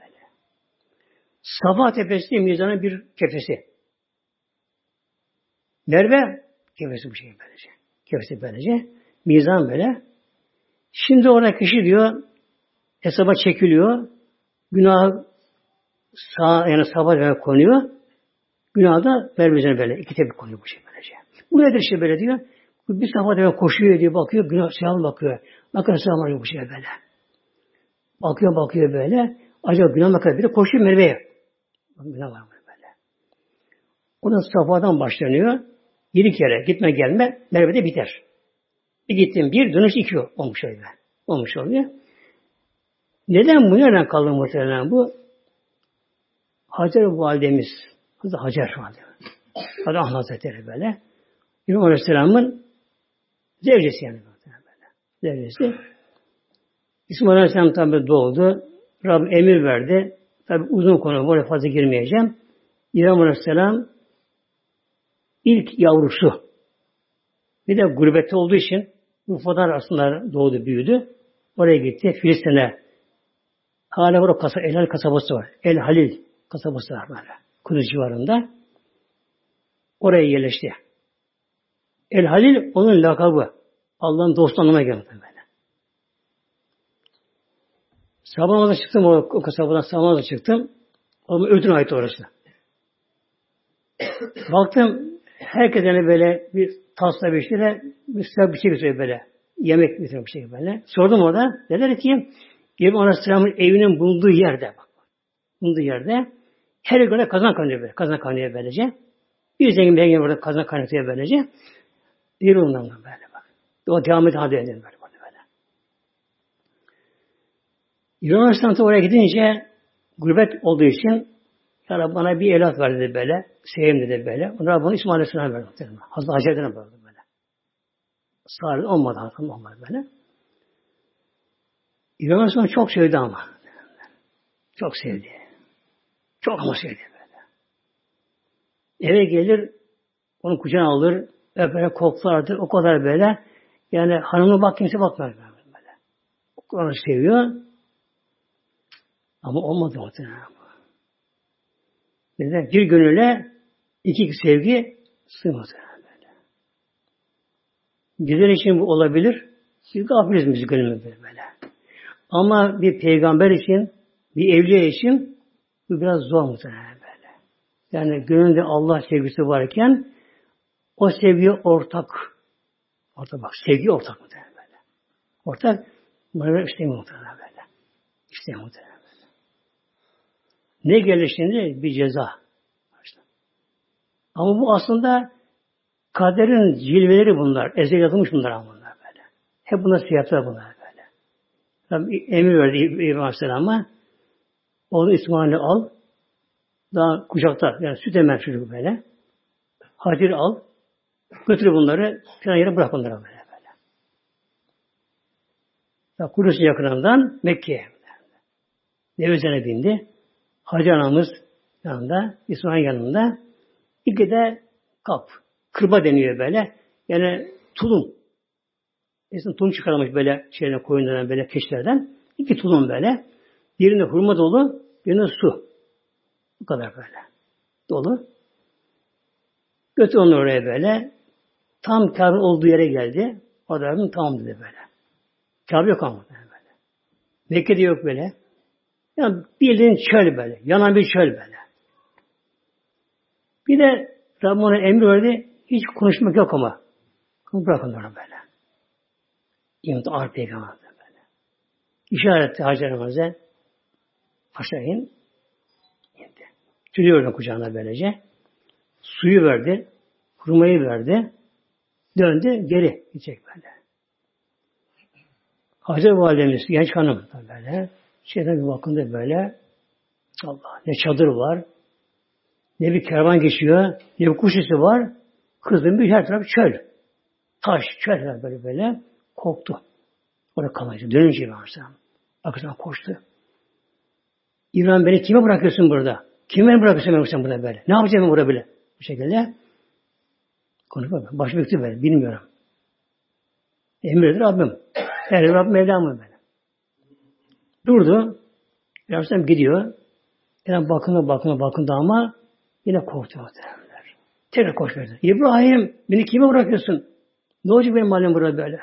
Safa tepesi mizanın bir kefesi. Merve kefesi bu şey böylece. Kefesi böylece. Mizan böyle. Şimdi orada kişi diyor hesaba çekiliyor. Günah sağ yani sabah konuyor. Günah da merve böyle. iki tepe konuyor bu şey böylece. Bu nedir işte böyle diyor. Bir sabah demek koşuyor diye bakıyor. Günah siyahına bakıyor. Kadar siyah var bu şey böyle. Bakıyor bakıyor böyle. Acaba günah ne kadar bir de koşuyor Merve'ye. Günah var böyle. Oradan Safa'dan başlanıyor. Yedi kere gitme gelme Merve'de biter. Bir gittim bir, dönüş iki olmuş öyle. Olmuş oluyor. Neden bu nereden kaldı muhtemelen bu? Hacer validemiz, Hazreti Hacer validemiz. Hazreti Ahmet Hazretleri böyle. İbrahim Aleyhisselam'ın zevcesi yani. Böyle. Zevcesi. İsmail Aleyhisselam tabi doğdu. Rabbim emir verdi. Tabi uzun konu, buraya fazla girmeyeceğim. İbrahim Aleyhisselam ilk yavrusu. Bir de gurbette olduğu için Urfa'dan aslında doğdu, büyüdü. Oraya gitti. Filistin'e hala burada kasa, El Halil kasabası var. El Halil kasabası var böyle. Kudüs civarında. Oraya yerleşti. El Halil onun lakabı. Allah'ın dostu anlamına geldi böyle. Sabah çıktım o, o kasabadan sabah çıktım. Ama Ürdün ait orası. Baktım herkese böyle bir tasla bir şeyle bir sıcak bir şey götürüyor böyle. Yemek götürüyor bir şey böyle. Sordum orada. Dediler ki İbrahim Aleyhisselam'ın evinin bulunduğu yerde bak. Bulunduğu yerde her göre kazan kaynıyor böyle. Kazan kaynıyor böylece. Bir zengin bir burada kazan kaynatıyor böylece. Bir ondan böyle bak. O devam ediyor hadi edelim böyle. böyle. Aleyhisselam oraya gidince gurbet olduğu için ya bana bir evlat ver dedi böyle. Sevim dedi böyle. Ona bunu İsmail Aleyhisselam verdi. Hazreti Hacer'den verdi böyle. Sağır olmadı hakkım olmadı böyle. İbrahim Aleyhisselam çok sevdi ama. Çok sevdi. Çok sevdi böyle. Eve gelir, onu kucağına alır, böyle koklardı, o kadar böyle. Yani hanımına bak kimse bakmıyor böyle. O kadar seviyor. Ama olmadı muhtemelen. Neden? Bir gönüle iki sevgi sığmadı. Böyle. Bizler için bu olabilir. Biz gafiliz biz gönlümüzde böyle. Ama bir peygamber için, bir evliya için bu biraz zor muhtemelen böyle. Yani gönlünde Allah sevgisi varken o sevgi ortak. Ortak bak, sevgi ortak muhtemelen böyle. Ortak, bunları istemiyor muhtemelen böyle. İstemiyor muhtemelen. Ne gelir şimdi? Bir ceza. Ama bu aslında kaderin cilveleri bunlar. Ezel yazılmış bunlar ama bunlar böyle. Hep bunlar siyahlar bunlar böyle. Tabi emir verdi İbrahim Aleyhisselam'a. Oğlu İsmail'i al. Daha kucakta. Yani süt emer çocuk böyle. Hacer al. Götür bunları. Falan yere bırak bunları böyle. böyle. Ya Kudüs'ün yakınından Mekke'ye. Deve üzerine bindi. Hacı anamız yanında, İsmail yanında. İki de kap. Kırba deniyor böyle. Yani tulum. İnsan tulum çıkarmış böyle şeyden koyunlardan böyle keçilerden. İki tulum böyle. Birinde hurma dolu, birinde su. Bu kadar böyle. Dolu. Götür onu oraya böyle. Tam Kabe'nin olduğu yere geldi. Da tamam dedi böyle. Kabe yok ama böyle. Mekke'de yok böyle. Yani bildiğin çöl böyle. Yanan bir çöl böyle. Bir de Rabbim ona emir verdi. Hiç konuşmak yok ama. Bırakın onu böyle. İmdat ağır peygamber böyle. İşaretti Hacer Ramazan. Aşağı in. İndi. Tülüyor kucağına böylece. Suyu verdi. Hurmayı verdi. Döndü geri gidecek böyle. Hacer Validemiz genç hanım böyle. Şeyden bir bakındı böyle. Allah ne çadır var, ne bir kervan geçiyor, ne bir kuş sesi var. Kızın bir her taraf çöl. Taş, çöl böyle böyle. Korktu. Orada kalacak. Dönünce Aleyhisselam. Arkasından koştu. İbrahim beni kime bırakıyorsun burada? Kime beni bırakıyorsun ben sen burada böyle? Ne yapacağım ben burada böyle? Bu şekilde konuşma. Baş büktü böyle. Bilmiyorum. Emredir Rabbim. Her Rabbim Mevlam böyle. Durdu. Peygamber gidiyor. Yani bakına bakına bakında ama yine korktu muhtemelenler. Tekrar koş verdi. İbrahim beni kime bırakıyorsun? Ne olacak benim halim burada böyle?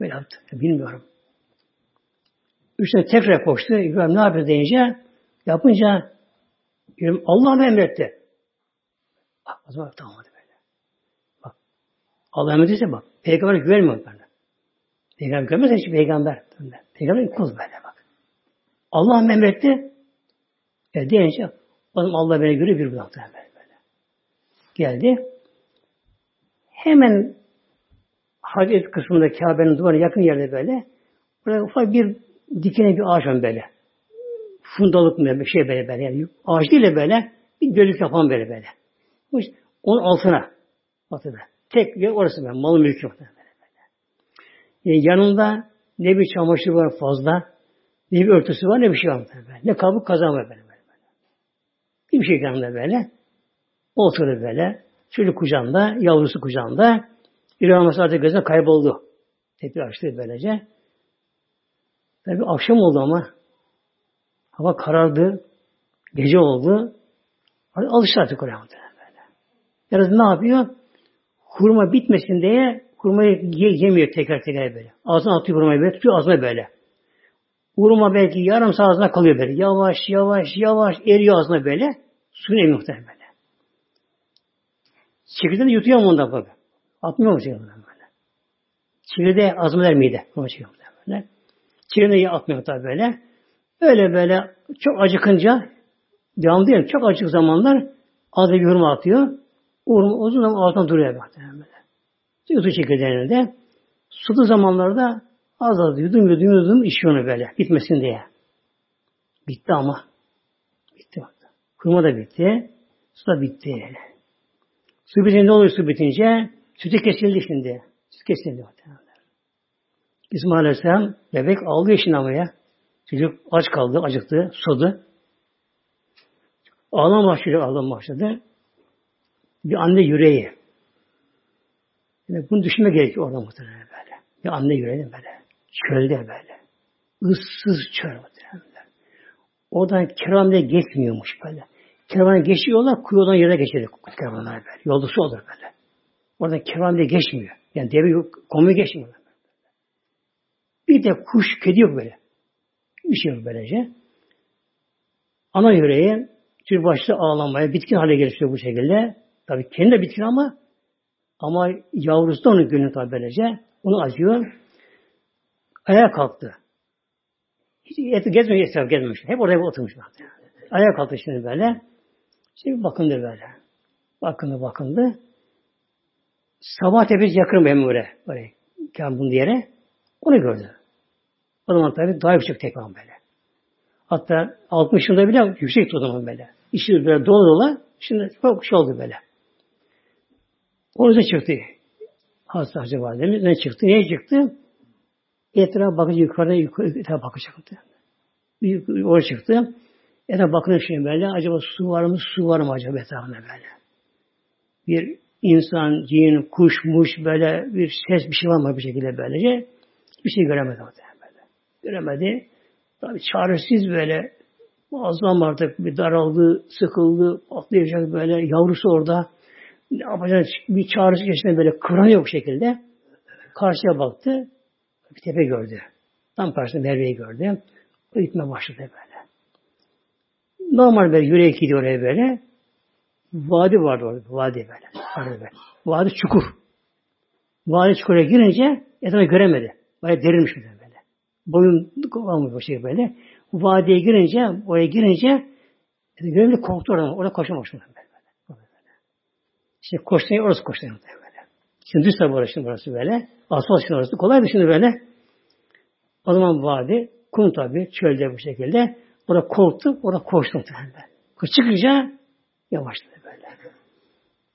Böyle yaptı. Bilmiyorum. Üstüne tekrar koştu. İbrahim ne yapıyor deyince yapınca İbrahim Allah mı emretti? Bak o zaman tamam hadi böyle. Bak. Allah emrettiyse bak. Peygamber güvenmiyor bana. Peygamber güvenmezse hiç peygamber. Peygamber kul böyle bak. Allah mı emretti? E deyince Allah beni göre bir bıraktı böyle. böyle. geldi. Hemen Hacet kısmında Kabe'nin duvarına yakın yerde böyle burada ufak bir dikene bir ağaç var böyle. Fundalık mı bir şey böyle böyle. Yani ağaç değil de böyle bir gölük yapan böyle böyle. Onun altına altına. Tek yer orası böyle. Malı mülkü böyle. böyle. Yani yanında ne bir çamaşır var fazla, ne bir örtüsü var, ne bir şey var. Böyle. Ne kabuk kazan var böyle. böyle. Bir şey yanında böyle. Oturuyor böyle. Çocuk kucağında, yavrusu kucağında. İlhaması artık gözüne kayboldu. Tekrar açtı böylece. Tabi akşam oldu ama hava karardı. Gece oldu. Alıştı artık oraya böyle. Yani ne yapıyor? Hurma bitmesin diye hurmayı yemiyor tekrar tekrar böyle. Ağzına atıyor hurmayı böyle, tutuyor ağzına böyle. Hurma belki yarım saat ağzına kalıyor böyle. Yavaş yavaş yavaş eriyor ağzına böyle. Suyunu emiyor muhtemelen böyle. Çekirdeğini yutuyor mu ondan böyle. Atmıyor mu çekirdeğini böyle. Çekirdeği azmeder mide. Hurma çekiyor böyle. Çekirdeği atmıyor tabi böyle. Öyle böyle çok acıkınca devam değil Çok acık zamanlar ağzına bir hurma atıyor. Hurma uzun zaman altından duruyor böyle. Yutu çekirdeğini de. Suda zamanlarda az az yudum yudum yudum içiyor onu böyle. Bitmesin diye. Bitti ama. Bitti. Hurma da bitti. Su da bitti. Su bitince ne oluyor su bitince? Sütü kesildi şimdi. Süt kesildi. İsmail Aleyhisselam bebek ağlıyor şimdi ama ya. Çocuk aç kaldı, acıktı, sudu. Ağlam başladı, ağlam başladı. Bir anne yüreği. Yani bunu düşünme gerekiyor orada muhtemelen böyle. Bir anne yüreği böyle. Çölde böyle. Issız çöl muhtemelen. Oradan kervanla geçmiyormuş böyle. Kervan geçiyorlar, kuyudan yere geçiyor kervanlar böyle. Yolda su olur böyle. Oradan kervan geçmiyor. Yani deve yok, komu geçmiyor. Bir de kuş, kedi yok böyle. Bir şey yok böylece. Ana yüreği tür başta ağlamaya, bitkin hale gelişiyor bu şekilde. Tabii kendi de bitkin ama ama yavrusu da onun gönlü tabi böylece. Onu acıyor. Ayağa kalktı. Hiç eti gezmiyor, etraf gezmemiş. Hep oraya oturmuş. Ayağa kalktı şimdi böyle. Şimdi bakındı böyle. Bakındı bakındı. Sabah tepesi yakın benim oraya. Oraya. Kambun yere. Onu gördü. O zaman tabi daha yüksek tekrar böyle. Hatta 60 yılda bile yüksek o zaman böyle. İşi böyle dolu dolu. Şimdi çok şey oldu böyle. O yüzden çıktı. Hazreti Hacı Validemiz ne çıktı? Neye çıktı? Etrafa bakınca yukarıda yukarı etrafa bakacaktı. Oraya çıktı. Etrafa bakınca şimdi böyle acaba su var mı? Su var mı acaba etrafında böyle? Bir insan, cin, kuş, muş böyle bir ses bir şey var mı bir şekilde böylece? Bir şey göremedi orada. Göremedi. Tabii çaresiz böyle muazzam artık bir daraldı, sıkıldı, patlayacak böyle. Yavrusu orada ne yapacağını bir çağrısı geçtiğinde böyle kıvranıyor bu şekilde. Karşıya baktı. Bir tepe gördü. Tam karşısında Merve'yi gördü. O gitme başladı böyle. Normal böyle yürek gidiyor oraya böyle. Vadi vardı orada. Vadi böyle. Orada böyle. Vadi çukur. Vadi çukura girince etrafı göremedi. Baya derinmiş bir böyle. Boyun olmuş bu şey böyle. Vadiye girince, oraya girince göremedi korktu oradan. Orada koşmamış böyle. İşte koştuğu orası koştuğu böyle. Şimdi düz tabi orası, burası böyle. Asfalt için orası. Kolay şimdi böyle. O zaman vadi, kum tabi, çölde bu şekilde. Orada korktu, orada koştu muhtemelen. Çıkınca yavaşladı böyle.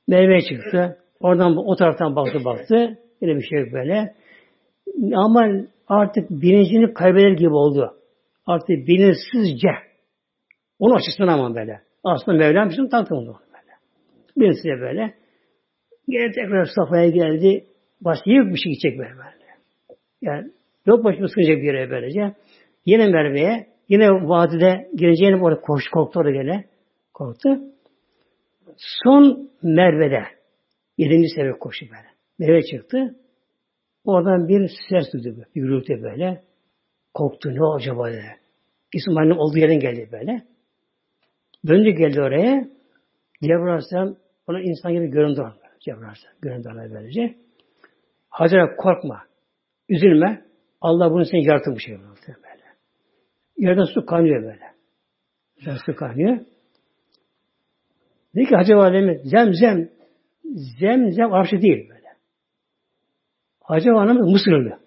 Meyve çıktı. Oradan o taraftan baktı baktı. Yine bir şey böyle. Ama artık bilincini kaybeder gibi oldu. Artık bilinçsizce. Onun açısından ama böyle. Aslında Mevlam bizim tanıtım oldu. Böyle. Bilinçsizce böyle. Gene tekrar safhaya geldi. Başka bir şey gidecek böyle. Yani yok başımı sıkacak bir yere böylece. Yine Merve'ye, yine vadide gireceğini orada koştu, korktu orada gene. Korktu. Son Merve'de yedinci sefer koştu böyle. Merve çıktı. Oradan bir ses duydu. Bir gürültü böyle. Korktu. Ne acaba dedi. İsmail'in olduğu yerden geldi böyle. Döndü geldi oraya. Cebrail Aleyhisselam ona insan gibi göründü. Cebrail Aleyhisselam göründü böylece. Hazreti korkma. Üzülme. Allah bunu seni yaratmış şey böyle. Yerden su kaynıyor böyle. Yerden su kaynıyor. Dedi ki Hacı Validemiz zemzem Zemzem Arapça değil böyle. Hacer Hanım Mısırlı.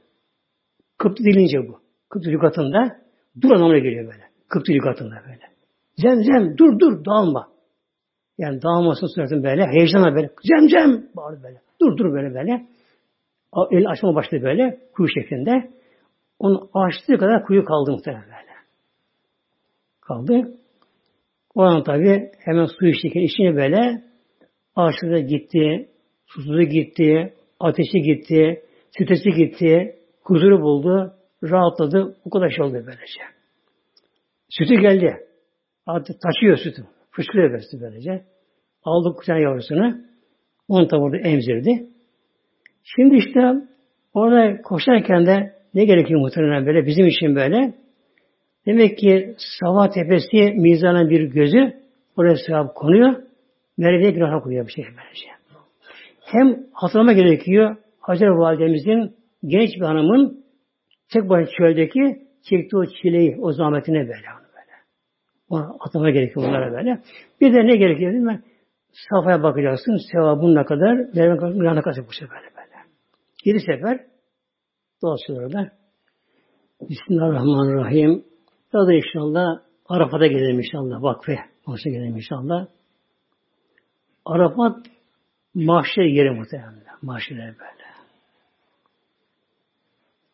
Kıptı dilince bu. Kıptı lügatında dur anlamına geliyor böyle. Kıptı lügatında böyle. Zemzem dur dur dağılma. Yani dağılmasın suratın böyle. Heyecanla böyle. Zemzem bağırdı böyle. Dur dur böyle böyle. El açma başladı böyle. Kuyu şeklinde. Onu açtığı kadar kuyu kaldı muhtemelen böyle. Kaldı. O an tabi hemen su içti. içine böyle ağaçları gitti, susuzu gitti, ateşi gitti, stresi gitti, huzuru buldu, rahatladı. Bu kadar şey oldu böylece. Sütü geldi. Artık taşıyor sütü. Fışkırıyor böylece. böylece. Aldı kucağına yavrusunu. Onu da burada emzirdi. Şimdi işte orada koşarken de ne gerekiyor muhtemelen böyle bizim için böyle. Demek ki Sava Tepesi mizana bir gözü oraya sevap konuyor. Merve'ye günaha koyuyor bir şey böylece. Hem hatırlama gerekiyor Hacer Validemizin genç bir hanımın tek başına çöldeki çektiği o çileyi, o zahmetine böyle. böyle. Ona hatırlama gerekiyor bunlara böyle. Bir de ne gerekiyor değil mi? Safaya bakacaksın, sevabın ne kadar, ne kadar bu sefer böyle. Yedi sefer dolaşıyor orada. Bismillahirrahmanirrahim. Ya da inşallah Arafat'a gidelim inşallah. Vakfe. Oraya gidelim inşallah. Arafat mahşer yeri muhtemelen. Mahşer böyle.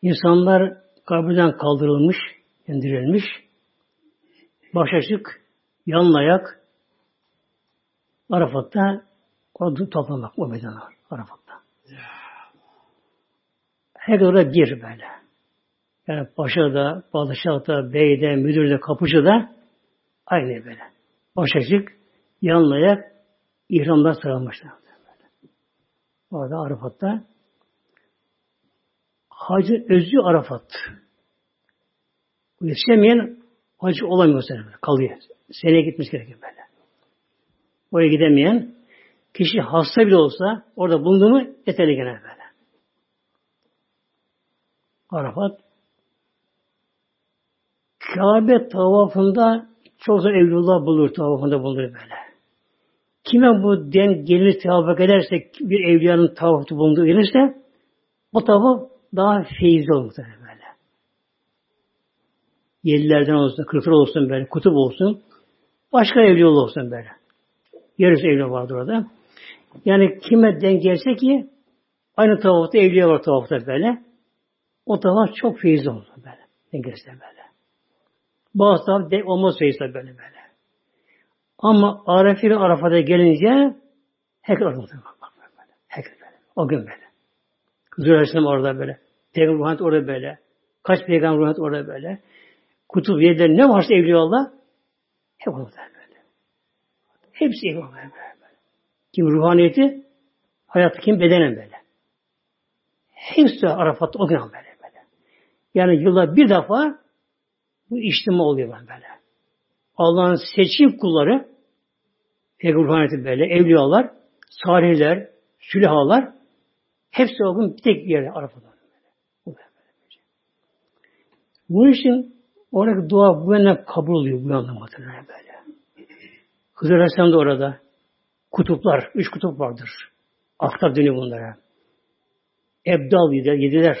İnsanlar kabirden kaldırılmış, indirilmiş. Baş açık, yanın ayak Arafat'ta o toplamak o beden var. Arafat'ta. Her orada bir böyle. Yani paşa da, padişah da, bey de, müdür de, kapıcı da aynı böyle. Baş açık, yanın ayak ihramdan sarılmışlar. Orada Arafat'ta hacı özü Arafat. Yetişemeyen hacı olamıyor böyle, kalıyor. Seneye gitmiş gerekiyor böyle. Oraya gidemeyen kişi hasta bile olsa orada bulundu mu yeterli gene böyle. Arafat Kabe tavafında çok zor Evlullah bulur tavafında bulur böyle. Kime bu den gelir tavaf ederse bir evliyanın tavafı bulunduğu gelirse o tavaf daha feyizli olur böyle. Yedilerden olsun, kırklar olsun böyle, kutup olsun, başka evli olsun böyle. Yarısı evli vardır orada. Yani kime denk gelse ki aynı tavafta evliya var tavafta böyle. O tavaf çok feyizli olur böyle. Denk gelse böyle. Bazı tavaf denk olmaz feyizli böyle böyle. Ama Araf ile Arafat'a gelince herkes orada. Herkes böyle. O gün böyle. Zühre Aleyhisselam orada böyle. Peygamber Ruhaniyet orada böyle. Kaç peygamber Ruhaniyet orada böyle. Kutup yediler ne varsa evliya Allah hep orada böyle. Hepsi evliya böyle. Kim ruhaniyeti hayatı kim bedenen böyle. Hepsi Arafat'ta o gün böyle böyle. Yani yılda bir defa bu içtima oluyor böyle. Allah'ın seçim kulları Peygamber ruhaniyeti böyle, evliyalar, salihler, sülahalar hepsi o gün bir tek yerde Arafat'ta. Bu için oradaki dua bu yönden kabul oluyor bu muhtemelen böyle. Hızır Aleyhisselam da orada. Kutuplar, üç kutup vardır. Aktap dönüyor bunlara. Ebdal yediler, yediler.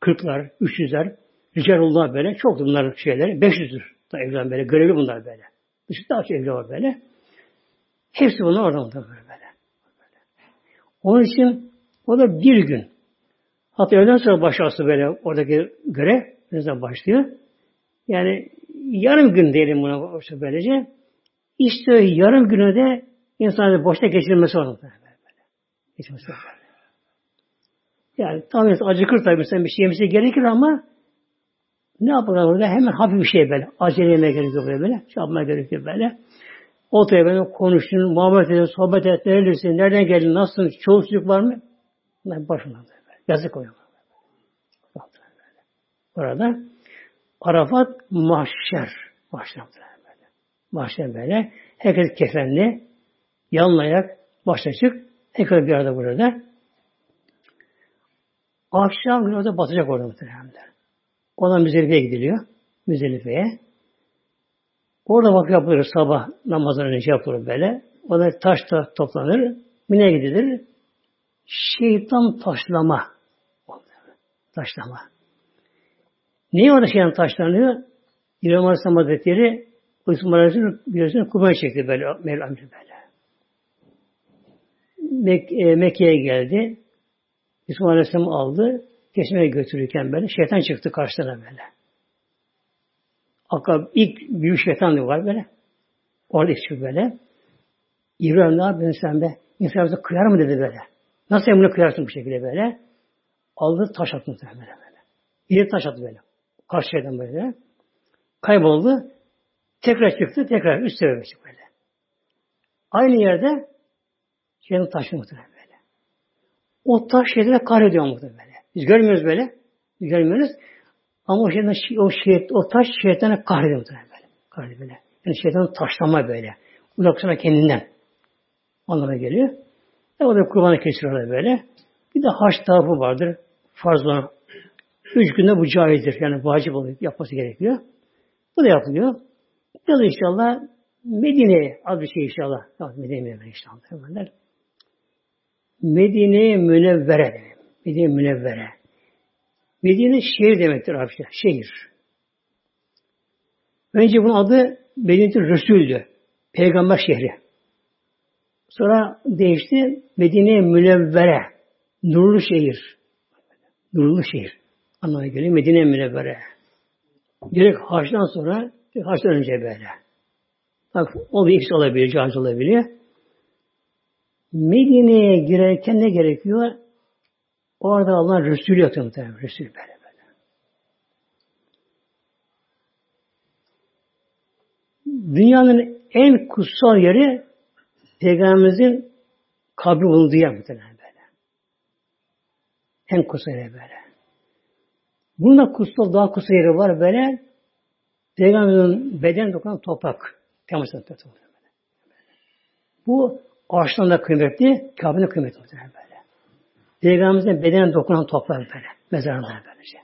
Kırklar, üç yüzler. Ricarullah böyle. Çok bunlar şeyleri. Beş yüzdür. Evlen böyle. Görevli bunlar böyle. Dışında daha çok evli var böyle. Hepsi bunlar orada böyle. Onun için o da bir gün. Hatta öğleden sonra başarısı böyle oradaki ne zaman başlıyor? Yani yarım gün diyelim buna böylece. İşte yarım günü de insanın boşta geçirmesi var. Geçirmesi var. Yani tam acıkır tabii sen bir şey yemesi gerekir ama ne yapar orada? Hemen hafif bir şey böyle. Acele yemeye gerekiyor böyle böyle. Şey yapmaya gerekiyor böyle. Oturuyor böyle konuştun, muhabbet edin, sohbet et, neredesin, nereden geldin, nasılsın, çoğu var mı? Bunlar başına böyle. Yazık oluyor. Orada Arafat mahşer. Mahşer böyle. Mahşer böyle. Herkes kefenli, yanlayak, baş açık. Herkes bir arada burada. Akşam günü orada batacak orada muhtemelen. Ona Müzelife'ye gidiliyor. Müzelife'ye. Orada vakit yapılır sabah namazından önce yapılır böyle. Orada taş da toplanır. Bu ne gidilir? Şeytan taşlama. Taşlama. Niye orada şeytan taşlanıyor? İbrahim Aleyhisselam Hazretleri Osman Aleyhisselam biliyorsunuz kurban çekti böyle Mevlam böyle. Mek e, Mekke'ye geldi. İsmail Aleyhisselam aldı. Kesmeye götürürken böyle şeytan çıktı karşısına böyle. Akab ilk büyük şeytan var böyle. Orada çıktı böyle. İbrahim ne yapıyorsun sen be? İnsan kıyar mı dedi böyle. Nasıl emrine kıyarsın bu şekilde böyle? Aldı taş attı böyle böyle. Bir taş attı böyle. Karşı şeyden böyle. Kayboldu. Tekrar çıktı. Tekrar üst sebebi çıktı böyle. Aynı yerde şeyden taşı muhtemelen böyle. O taş şeylere kahrediyor muhtemelen böyle. Biz görmüyoruz böyle. Biz görmüyoruz. Ama o şeyden, o, şey, o taş şeytana kahrediyor muhtemelen böyle. Kahrediyor böyle. Yani şeytanın taşlama böyle. Uzaksana kendinden. Anlamına geliyor. E o da kurbanı kesiyorlar böyle. Bir de haç tarafı vardır. Farz olan. Üç günde bu caizdir. Yani vacip olup yapması gerekiyor. Bu da yapılıyor. Ya da inşallah Medine'ye az bir şey inşallah. Medine'ye inşallah. Medine-i Münevvere. Medine Münevvere. Medine şehir demektir Arapça. Şehir. Önce bunun adı Medine-i Resul'dü. Peygamber şehri. Sonra değişti. Medine Münevvere. Nurlu şehir. Nurlu şehir. Anlamına geliyor. Medine Münevvere. Direkt haçtan sonra, haçtan önce böyle. Bak o bir ikisi olabilir, caiz olabiliyor. Medine'ye girerken ne gerekiyor? Orada Allah Resulü yatıyor muhtemelen. Resul böyle böyle. Dünyanın en kutsal yeri Peygamberimizin kabri bulunduğu yer muhtemelen böyle. En kutsal yeri böyle. Bunun da kutsal, daha kutsal yeri var böyle. Peygamberimizin beden dokunan toprak. Peygamberimizin toprak. Bu ağaçtan da kıymetli, Kabe'nin de kıymetli muhtemelen böyle. Peygamberimizin bedenen dokunan toprak böyle. Mezarlar böylece.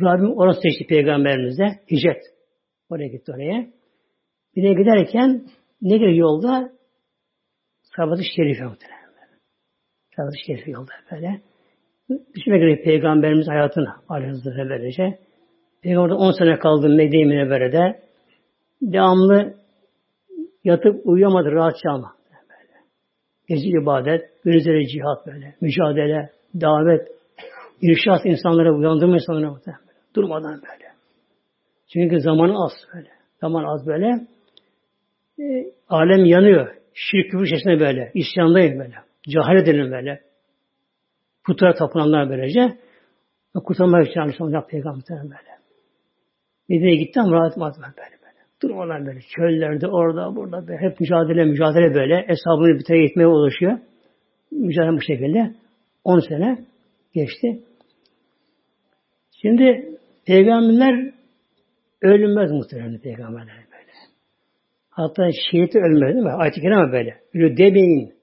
Rabbim orası seçti peygamberimizde. Hicret. Oraya gitti oraya. Bir de giderken ne geliyor yolda? Sabat-ı Şerife muhtemelen. Sabat-ı Şerife yolda böyle. Düşünmek göre peygamberimiz hayatını aleyhisselam böylece. Peygamber 10 sene kaldı Medine-i Münevvere'de. Devamlı yatıp uyuyamadı rahatça ama. Böyle. Gezi ibadet, gündüzleri cihat böyle. Mücadele, davet, irşat insanlara, uyandırma insanlara böyle. Durmadan böyle. Çünkü zamanı az böyle. Zaman az böyle. E, alem yanıyor. Şirk küfür içerisinde böyle. İsyandayız böyle. Cahil edelim böyle. Putlara tapınanlar böylece. Kurtarmak için Aleyhisselam peygamber böyle. Medine'ye gitti ama rahat etmez böyle böyle. Durmadan böyle çöllerde orada burada böyle. hep mücadele mücadele böyle. Hesabını bitire gitmeye ulaşıyor. Mücadele bu şekilde. 10 sene geçti. Şimdi peygamberler ölünmez muhtemelen peygamberler. Hatta şehit ölmez değil mi? Ayet-i Kerime böyle. Ölü demeyin.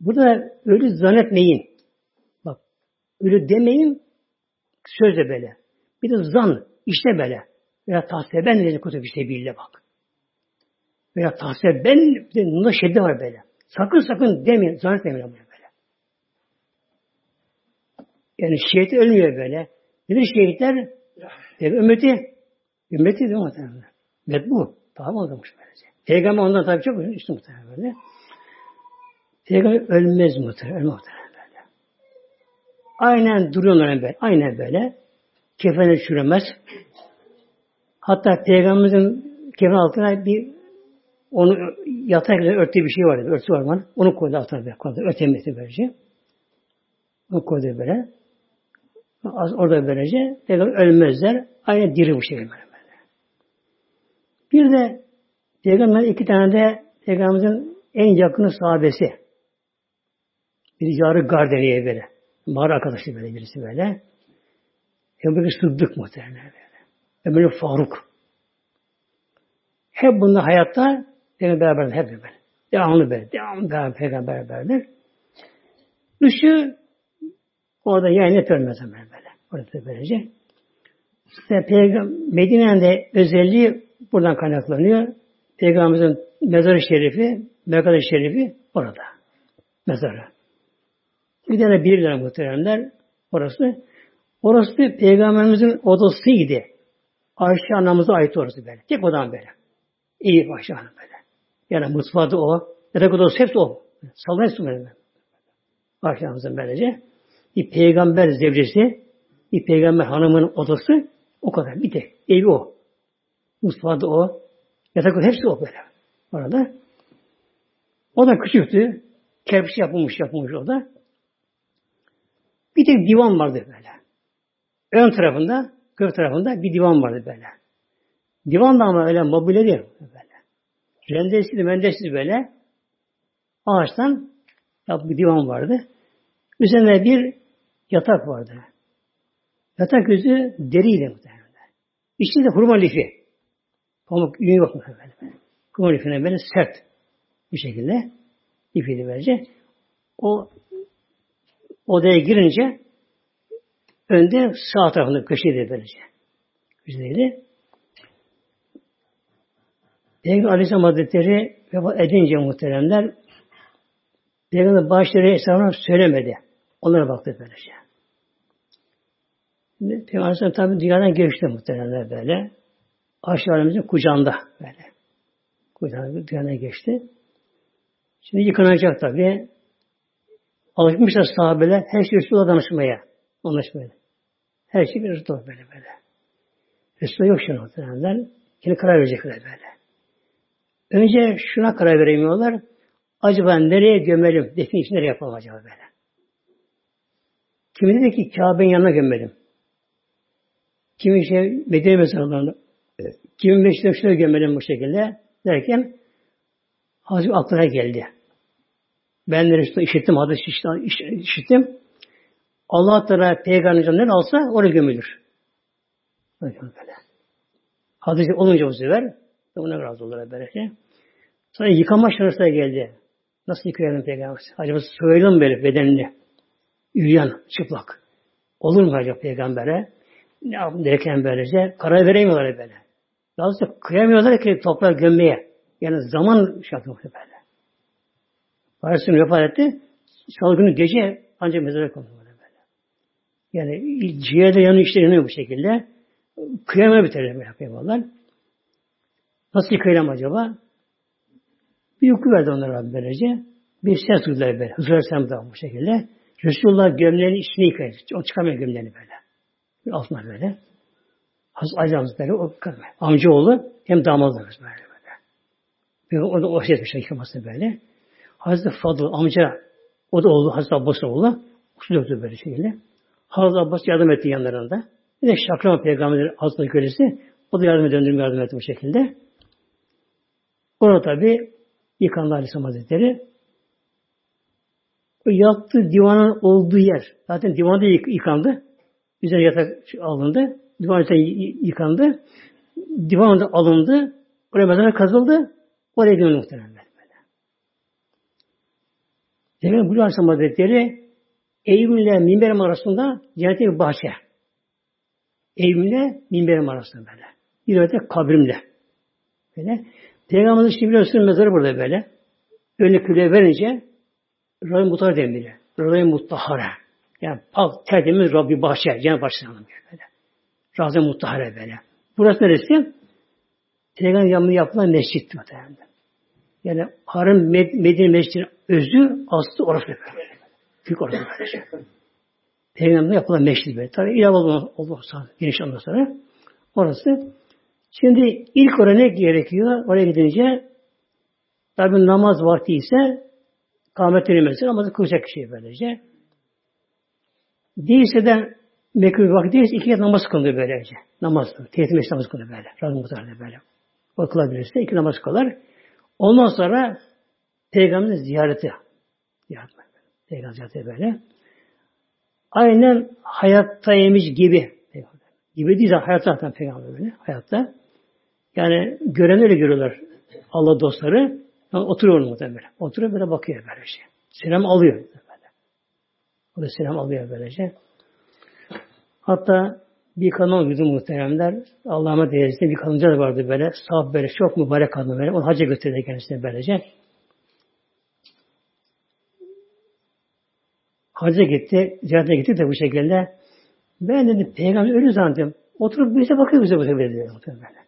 Burada ölü zannetmeyin. Bak ölü demeyin sözle böyle. Bir de zan işte böyle. Veya tahseben dedi kutup işte bile bak. Veya tahseben bunda şedde var böyle. Sakın sakın demeyin. Zannetmeyin böyle. Yani şehit ölmüyor böyle. Nedir şehitler? Ümmeti. Ümmeti değil mi? Ümmet bu. Tamam olmuş böylece. Peygamber ondan tabii çok üstün muhtemelen böyle. Peygamber ölmez muhtemelen. Ölmez muhtemelen böyle. Aynen duruyorlar böyle. Aynen böyle. Kefene çürümez. Hatta Peygamberimizin kefen altına bir onu yatarken örttüğü bir şey vardı. Örtü var bana. Onu koydu altına. Koydu. Ötemesi böylece. Onu koydu böyle. Az orada böylece peygamber ölmezler. Aynı diri bu şekilde böyle. Bir de peygamber iki tane de peygamberimizin en yakını sahabesi. Bir yarı garderiye böyle. Mağara arkadaşı böyle birisi böyle. Peygamber Sıddık muhtemelen böyle. Ömer Faruk. Hep bunlar hayatta peygamber beraber hep böyle. Devamlı böyle. Devamlı beraber peygamber beraber. Üçü Orada yayını ölmez hemen böyle. Orada böylece. İşte Peygamber, Medine'nin de özelliği buradan kaynaklanıyor. Peygamberimizin mezarı şerifi, mekada şerifi orada. Mezarı. Bir bir tane muhteremler orası. Orası peygamberimizin odasıydı. Ayşe anamıza ait orası böyle. Tek odan böyle. İyi Ayşe hanım böyle. Yani mutfağı da o. Yatak odası hepsi o. Hepsi böyle. Ayşe anamızın böylece. Bir peygamber zevcesi, bir peygamber hanımının odası o kadar. Bir tek. Evi o. Mutfağı da o. Yatak odası hepsi o böyle. Orada. O da küçüktü. Kerpiç yapılmış yapılmış o da. Bir tek divan vardı böyle. Ön tarafında, kök tarafında bir divan vardı böyle. Divan da ama öyle mobilya değil böyle. Rendesiz, mendesiz böyle. Ağaçtan bir divan vardı. Üzerine bir yatak vardı. Yatak yüzü deriydi muhtemelen. İçinde hurma lifi. Pamuk yünü yok muhtemelen. Hurma lifine böyle sert bir şekilde lifiydi böylece. O odaya girince önde sağ tarafında köşeydi böylece. Köşedeydi. Peygamber Aleyhisselam Hazretleri vefat edince muhteremler Peygamber başları hesabına söylemedi. Onlara baktı böylece. Peygamber Aleyhisselam tabi dünyadan geçti muhteremler böyle. Aşağılarımızın kucağında böyle. Kucağında dünyadan geçti. Şimdi yıkanacak tabi. Alışmışlar sahabeler her şey Resulullah danışmaya. Anlaşmaya. Her şey bir Resulullah böyle böyle. Resulullah yok şimdi muhteremler. Kendi karar verecekler böyle. Önce şuna karar veremiyorlar. Acaba nereye gömelim? Defin için nereye yapalım acaba böyle? Kimi dedi ki Kabe'nin yanına gömelim. Kimi şey Medine mezarlarına, kimi Meşri'de şuraya gömelim bu şekilde derken Hazreti aklına geldi. Ben de işte işittim, hadis işittim. Allah Teala peygamberin ne alsa oraya gömülür. Böyle. Olunca bu sefer ona razı olur böylece. Sonra yıkama şartına geldi. Nasıl yıkayalım peygamber? Acaba soyalım böyle bedenini. Üyan, çıplak. Olur mu acaba peygambere? Ne yapın derken böylece karar veremiyorlar böyle. Daha kıyamıyorlar ki toprağa gömmeye. Yani zaman şey yapıyor böyle. Parasını vefat etti. Salı günü gece ancak mezara kondu böyle. Yani ciğerde yanıyor işte yanıyor bu şekilde. Kıyamaya biter böyle yapıyorlar. Nasıl yıkayalım acaba? Bir uyku verdi onlara Rabbi böylece. Bir ses duydular böyle. Hızır Aleyhisselam bu şekilde. Resulullah gömleğini içine yıkayın. O çıkamıyor gömleğini böyle. Bir altına böyle. Hazreti Ali Hazretleri o amcaoğlu hem damadlarımız böyle böyle. Ve o da o şey etmişler yıkamasını böyle. Hazreti Fadıl amca o da oğlu Hazreti Abbas oğlu. Su döktü böyle şekilde. Hazreti Abbas yardım etti yanlarında. Bir de Şakrama peygamberin Hazreti kölesi o da yardım edenlerim yardım etti bu şekilde. Orada tabi yıkandı Aleyhisselam Hazretleri. O yattığı divanın olduğu yer. Zaten divanda yıkandı. Üzerine yatak alındı. Divan yıkandı. Divan da alındı. Oraya mezara kazıldı. Oraya gömüldü muhtemelen. Böyle. Demek bu Aleyhisselam Hazretleri ile minberim arasında cennette bir bahçe. İle minberim arasında böyle. Bir öte kabrimle. Böyle. Peygamberimizin şimdi biliyorsunuz mezarı burada böyle. Önüne küle verince Rahim Muttahara deniliyor. Rahim Muttahara. Yani pak, tertemiz Rabbi bahçe. Cennet bahçesi anlamıyor böyle. Rahim Muttahara böyle. Burası neresi? Peygamber yanında yapılan mescit muhtemelen. Yani Harem Medine Mescidinin özü aslı orası böyle. Büyük orası böyle. Peygamber'de yapılan mescid böyle. Tabi ilave olursa geniş ondan sonra orası. Şimdi ilk oraya ne gerekiyor? Oraya gidince tabi namaz vakti ise kâhmet verilmesi namazı kılacak kişi böylece. Değilse de mekruh vakti iki namaz kılıyor böylece. Namaz, tehdit meşri namaz kılıyor böyle. Razı muhtemelen böyle. O kılabilirse iki namaz kılar. Ondan sonra Peygamberin ziyareti. Ziyaret. Peygamber ziyareti böyle. Aynen hayattaymış gibi. Gibi değil de hayatta zaten peygamber böyle. Hayatta. Yani gören öyle görüyorlar. Allah dostları. Yani oturuyor muhtemelen. Oturuyor böyle bakıyor böyle şey. Selam alıyor böyle. O da selam alıyor böylece. Hatta bir kadın oldu muhteremler. Allah'ıma değerlisinde bir kadınca da vardı böyle. Sahab böyle çok mübarek kadın böyle. Onu hacca götürdü kendisine böylece. hacca gitti, ziyarete gitti de bu şekilde. Ben dedi peygamber ölü zannettim. Oturup bize bakıyor bize bu sefer diyor. Böyle.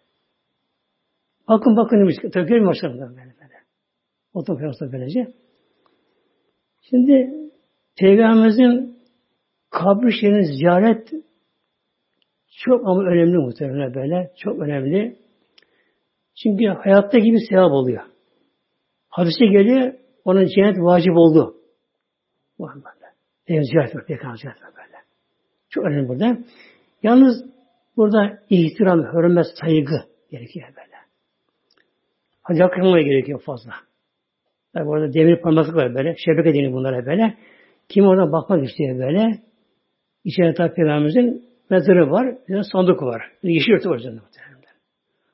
Bakın bakın demiş. Tabii görmüyor başlarım böyle böyle. Oturup peygamber böylece. Şimdi Peygamberimizin kabri şerifini ziyaret çok ama önemli muhtemelen böyle. Çok önemli. Çünkü hayatta gibi sevap oluyor. Hadise geliyor, onun cennet vacip oldu. Muhammed. Peygamber ziyaret Peygamber ziyaret böyle. Çok önemli burada. Yalnız burada ihtiram, hürmet, saygı gerekiyor böyle. Hadi akılmaya gerekiyor fazla. Tabi orada demir parmaklık var böyle. Şebeke deniyor bunlara böyle. Kim oradan bakmak istiyor böyle. İçeride tabi Peygamberimizin mezarı var. Bir sandık var. Yeşil örtü var üzerinde.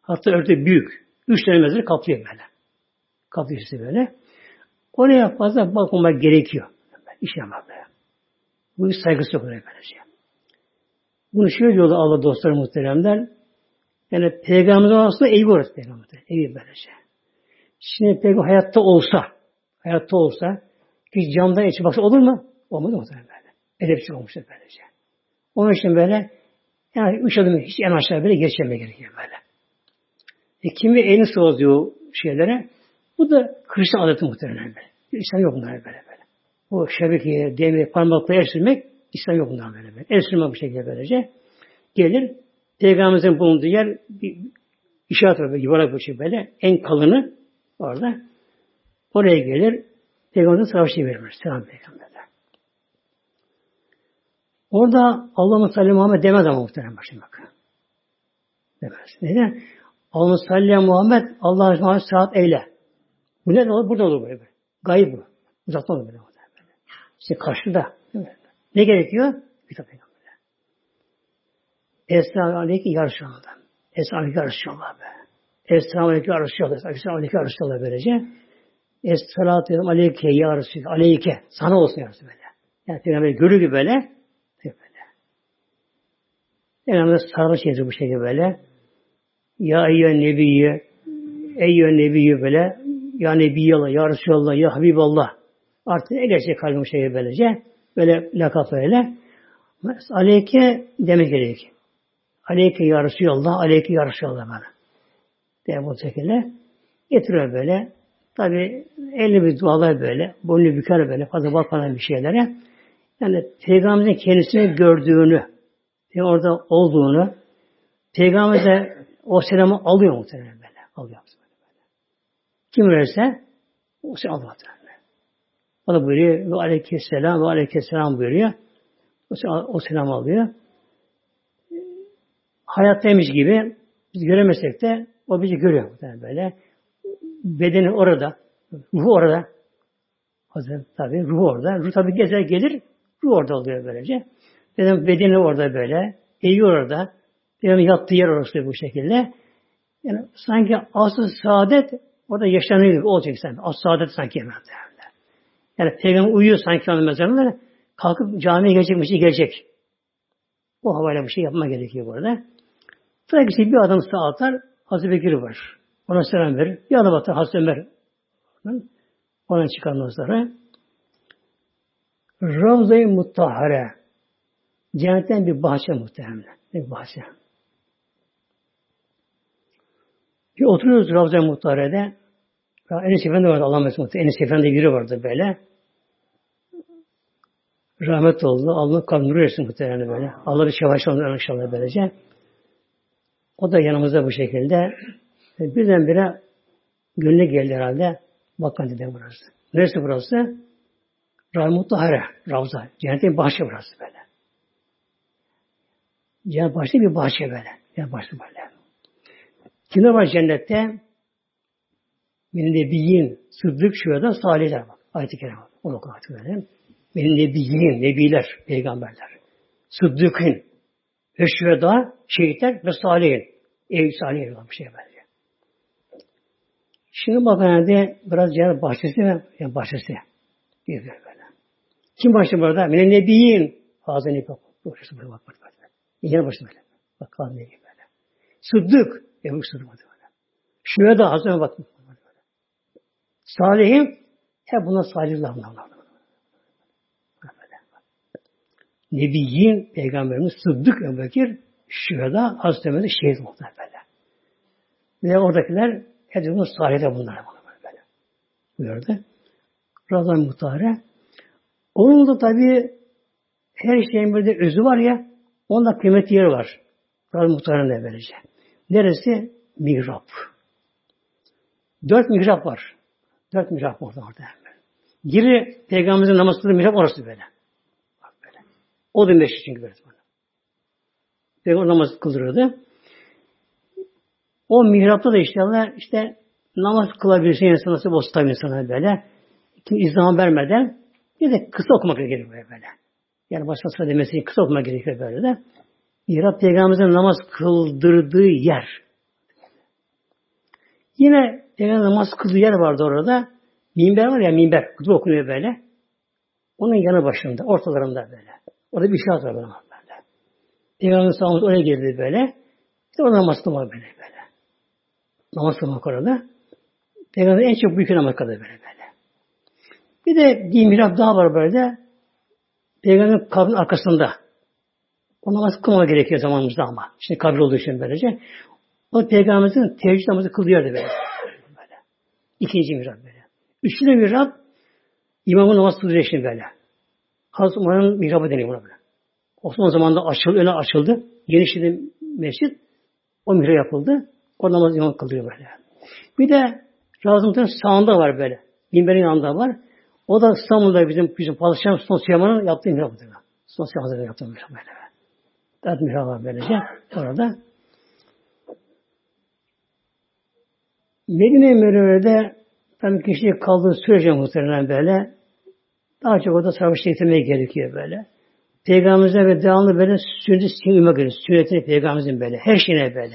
Hatta örtü büyük. Üç tane mezarı kaplıyor böyle. Kaplıyor işte böyle. Oraya fazla bakmamak gerekiyor. İş yapmak böyle. Bu iş saygısı yok oraya böylece. Bunu şöyle diyordu Allah dostları muhteremler. Yani peygamberin aslında evi orası peygamber. Evi böylece. Şimdi peygamber hayatta olsa, hayatta olsa ki camdan içi baksa olur mu? Olmadı muhtemelen böyle. Edepsiz olmuştur böylece. Onun için böyle yani üç adım hiç en aşağı böyle geçmeme gerekiyor böyle. E, kimi elini sıvazıyor şeylere. Bu da Hristiyan adeti muhtemelen böyle. İslam yok bunlar böyle böyle. O şebekeye, demir, parmakla el sürmek İslam yok bunlar böyle böyle. El sürmek bu şekilde böylece. Gelir, Peygamberimizin bulunduğu yer bir işaret var, yuvarlak bir şey böyle. En kalını orada. Oraya gelir, Peygamber'e savaşı verir. Selam Peygamber'e. Orada Allah'ın salli Muhammed demez ama muhterem başına bakın. Demez. Neden? Allah'ın salli Muhammed Allah'ın Muhammed saat eyle. Bu ne olur? Burada olur böyle. Gayb bu. Uzatma olur böyle. İşte karşıda. Ne gerekiyor? Kitap Peygamber'e. Esra aleyki yarışallah. Esra aleyki yarışallah be. Esra aleyki yarışallah. Esra aleyki yarışallah böylece. Esselatü aleyke ya Resulallah. Aleyke. Sana olsun ya Resulallah. Yani Peygamber görü gibi böyle. Böyle. Peygamber sarılış yazıyor bu şekilde böyle. Ya eyyühen nebiyye eyyühen nebiyye böyle. Ya Nebiyallah, Ya Resulallah, Ya Habiballah. Artık ne gerçek kalbim şey böylece. Böyle lakap öyle. Aleyke demek gerek. Aleyke Ya Resulallah, Aleyke Ya Resulallah bana. Diye bu şekilde. Getiriyor böyle. Tabi elli bir dualar böyle. Boynu büker böyle. Fazla bakmadan bir şeylere. Yani Peygamberin kendisini gördüğünü, orada olduğunu, Peygamber de o selamı alıyor muhtemelen böyle. Alıyor. Böyle. Kim verirse o selamı alıyor. O da buyuruyor. Ve aleyhisselam ve aleyhisselam buyuruyor. O, o selam alıyor. Hayattaymış gibi biz göremesek de o bizi görüyor muhtemelen böyle. Bedeni orada, ruhu orada. Hazır tabi ruhu orada. Ruh tabi gezer gelir, ruh orada oluyor böylece. Beden, bedeni orada böyle, evi orada. Benim yattığı yer orası bu şekilde. Yani sanki asıl saadet orada yaşanıyor olacak sen. Asıl saadet sanki hemen. Yani peygamber uyuyor sanki onun mezarında. Kalkıp camiye gelecekmiş, gelecek. O havayla bir şey yapma gerekiyor burada. Tabii ki bir adam sağa atar, Hazreti Bekir var. Ona selam verir. Bir adam atar, Hazreti Ömer. Ona çıkan sonra Ravza-i Muttahare Cennetten bir bahçe muhtemelen. Bir bahçe. Bir oturuyoruz Ravza-i Muttahare'de. Enes Efendi vardı Allah mesut. Enes Efendi biri vardı böyle. Rahmet oldu. Allah kanunu versin muhtemelen böyle. Allah bir şevaş olur inşallah böylece. O da yanımızda bu şekilde. Birdenbire gönlü geldi herhalde. Bakın dedi burası. Neresi burası? Rahmutlu Hare, Ravza. Cennetin bahçe burası böyle. Cennet bahçe bir bahçe böyle. Cennet bahçe böyle. Kimler var cennette? Benim de bildiğim sıddık şurada salihler var. Ayet-i Kerem. Onu okuyun böyle. Benim nebiyin, nebiler, peygamberler. Sıddıkın ve şüheda, şehitler ve salihin. Ev salihin var bir şey böyle. Şimdi bakın nerede biraz cennet bahçesi ve yani bahçesi diyor böyle. Kim başladı burada? Mine nebiyin. Hazır ne bak. Bak bak bak. Yine başladı böyle. Bak kan böyle. Sıddık. Ebu Sıddık böyle. Şüheda hazır bak. Salihin hep bunlar salihler bunlar. Nebiyyin, Peygamberimiz Sıddık Ebu Bekir, Şüheda, Hazreti Ömer'de şehit oldular böyle. Ve oradakiler hepsi bunun sahide bunlar böyle. Buyurdu. Razan Muhtare. Onun da tabi her şeyin bir özü var ya, onda kıymetli yeri var. Muhtare'nin de böylece. Neresi? Mihrap. Dört mihrap var. Dört mihrap orada orada. Giri Peygamberimizin namaz kıldığı mihrap orası böyle. Bak böyle. O da meşhur çünkü böyle. Peygamber namaz kıldırıyordu. O mihrapta da işte Allah işte namaz kılabilirsin insan nasıl tabi insana böyle. Kim izdiham vermeden bir de kısa okumak gerekiyor böyle. Yani başkasına demesi kısa okumak gerekiyor böyle de. Mihrap Peygamberimizin namaz kıldırdığı yer. Yine Peygamber namaz kıldığı yer vardı orada. Minber var ya minber. Kutup okunuyor böyle. Onun yanı başında, ortalarında böyle. Orada bir şey var böyle. böyle. Peygamber sağımız oraya girdi böyle. İşte orada namaz kılmak böyle böyle. Namaz kılmak orada. Peygamber en çok büyük namaz kıldı böyle böyle. Bir de bir mihrap daha var böyle. Peygamber kabrin arkasında. O namaz kılmama gerekiyor zamanımızda ama. Şimdi kabir olduğu için böylece. O Peygamberimizin teheccüd namazı kılıyordu böyle. böyle. İkinci mihrap böyle. Üçüncü mihrap imamın namaz kılıyor şimdi böyle. Hazreti Umar'ın mihrabı deniyor buna böyle. Osmanlı zamanında açıldı, öne açıldı. Genişledi mescit. O mihrap yapıldı. O namaz imam kılıyor böyle. Bir de Razım'ın sağında var böyle. Minberin yanında var. O da İstanbul'da bizim bizim Padişah Sultan Süleyman'ın yaptığı mihrabıdır. Sultan Süleyman'ın yaptığı mihrab böyle. Dört mihrab var böylece. Orada Medine-i Münevvere'de tabii kişi kaldığı sürece muhtemelen böyle daha çok orada savaş getirmeye gerekiyor böyle. Peygamberimize ve devamlı böyle sünnet uymak gerekiyor. Sünnetini Peygamberimizin böyle. Her şeyine böyle.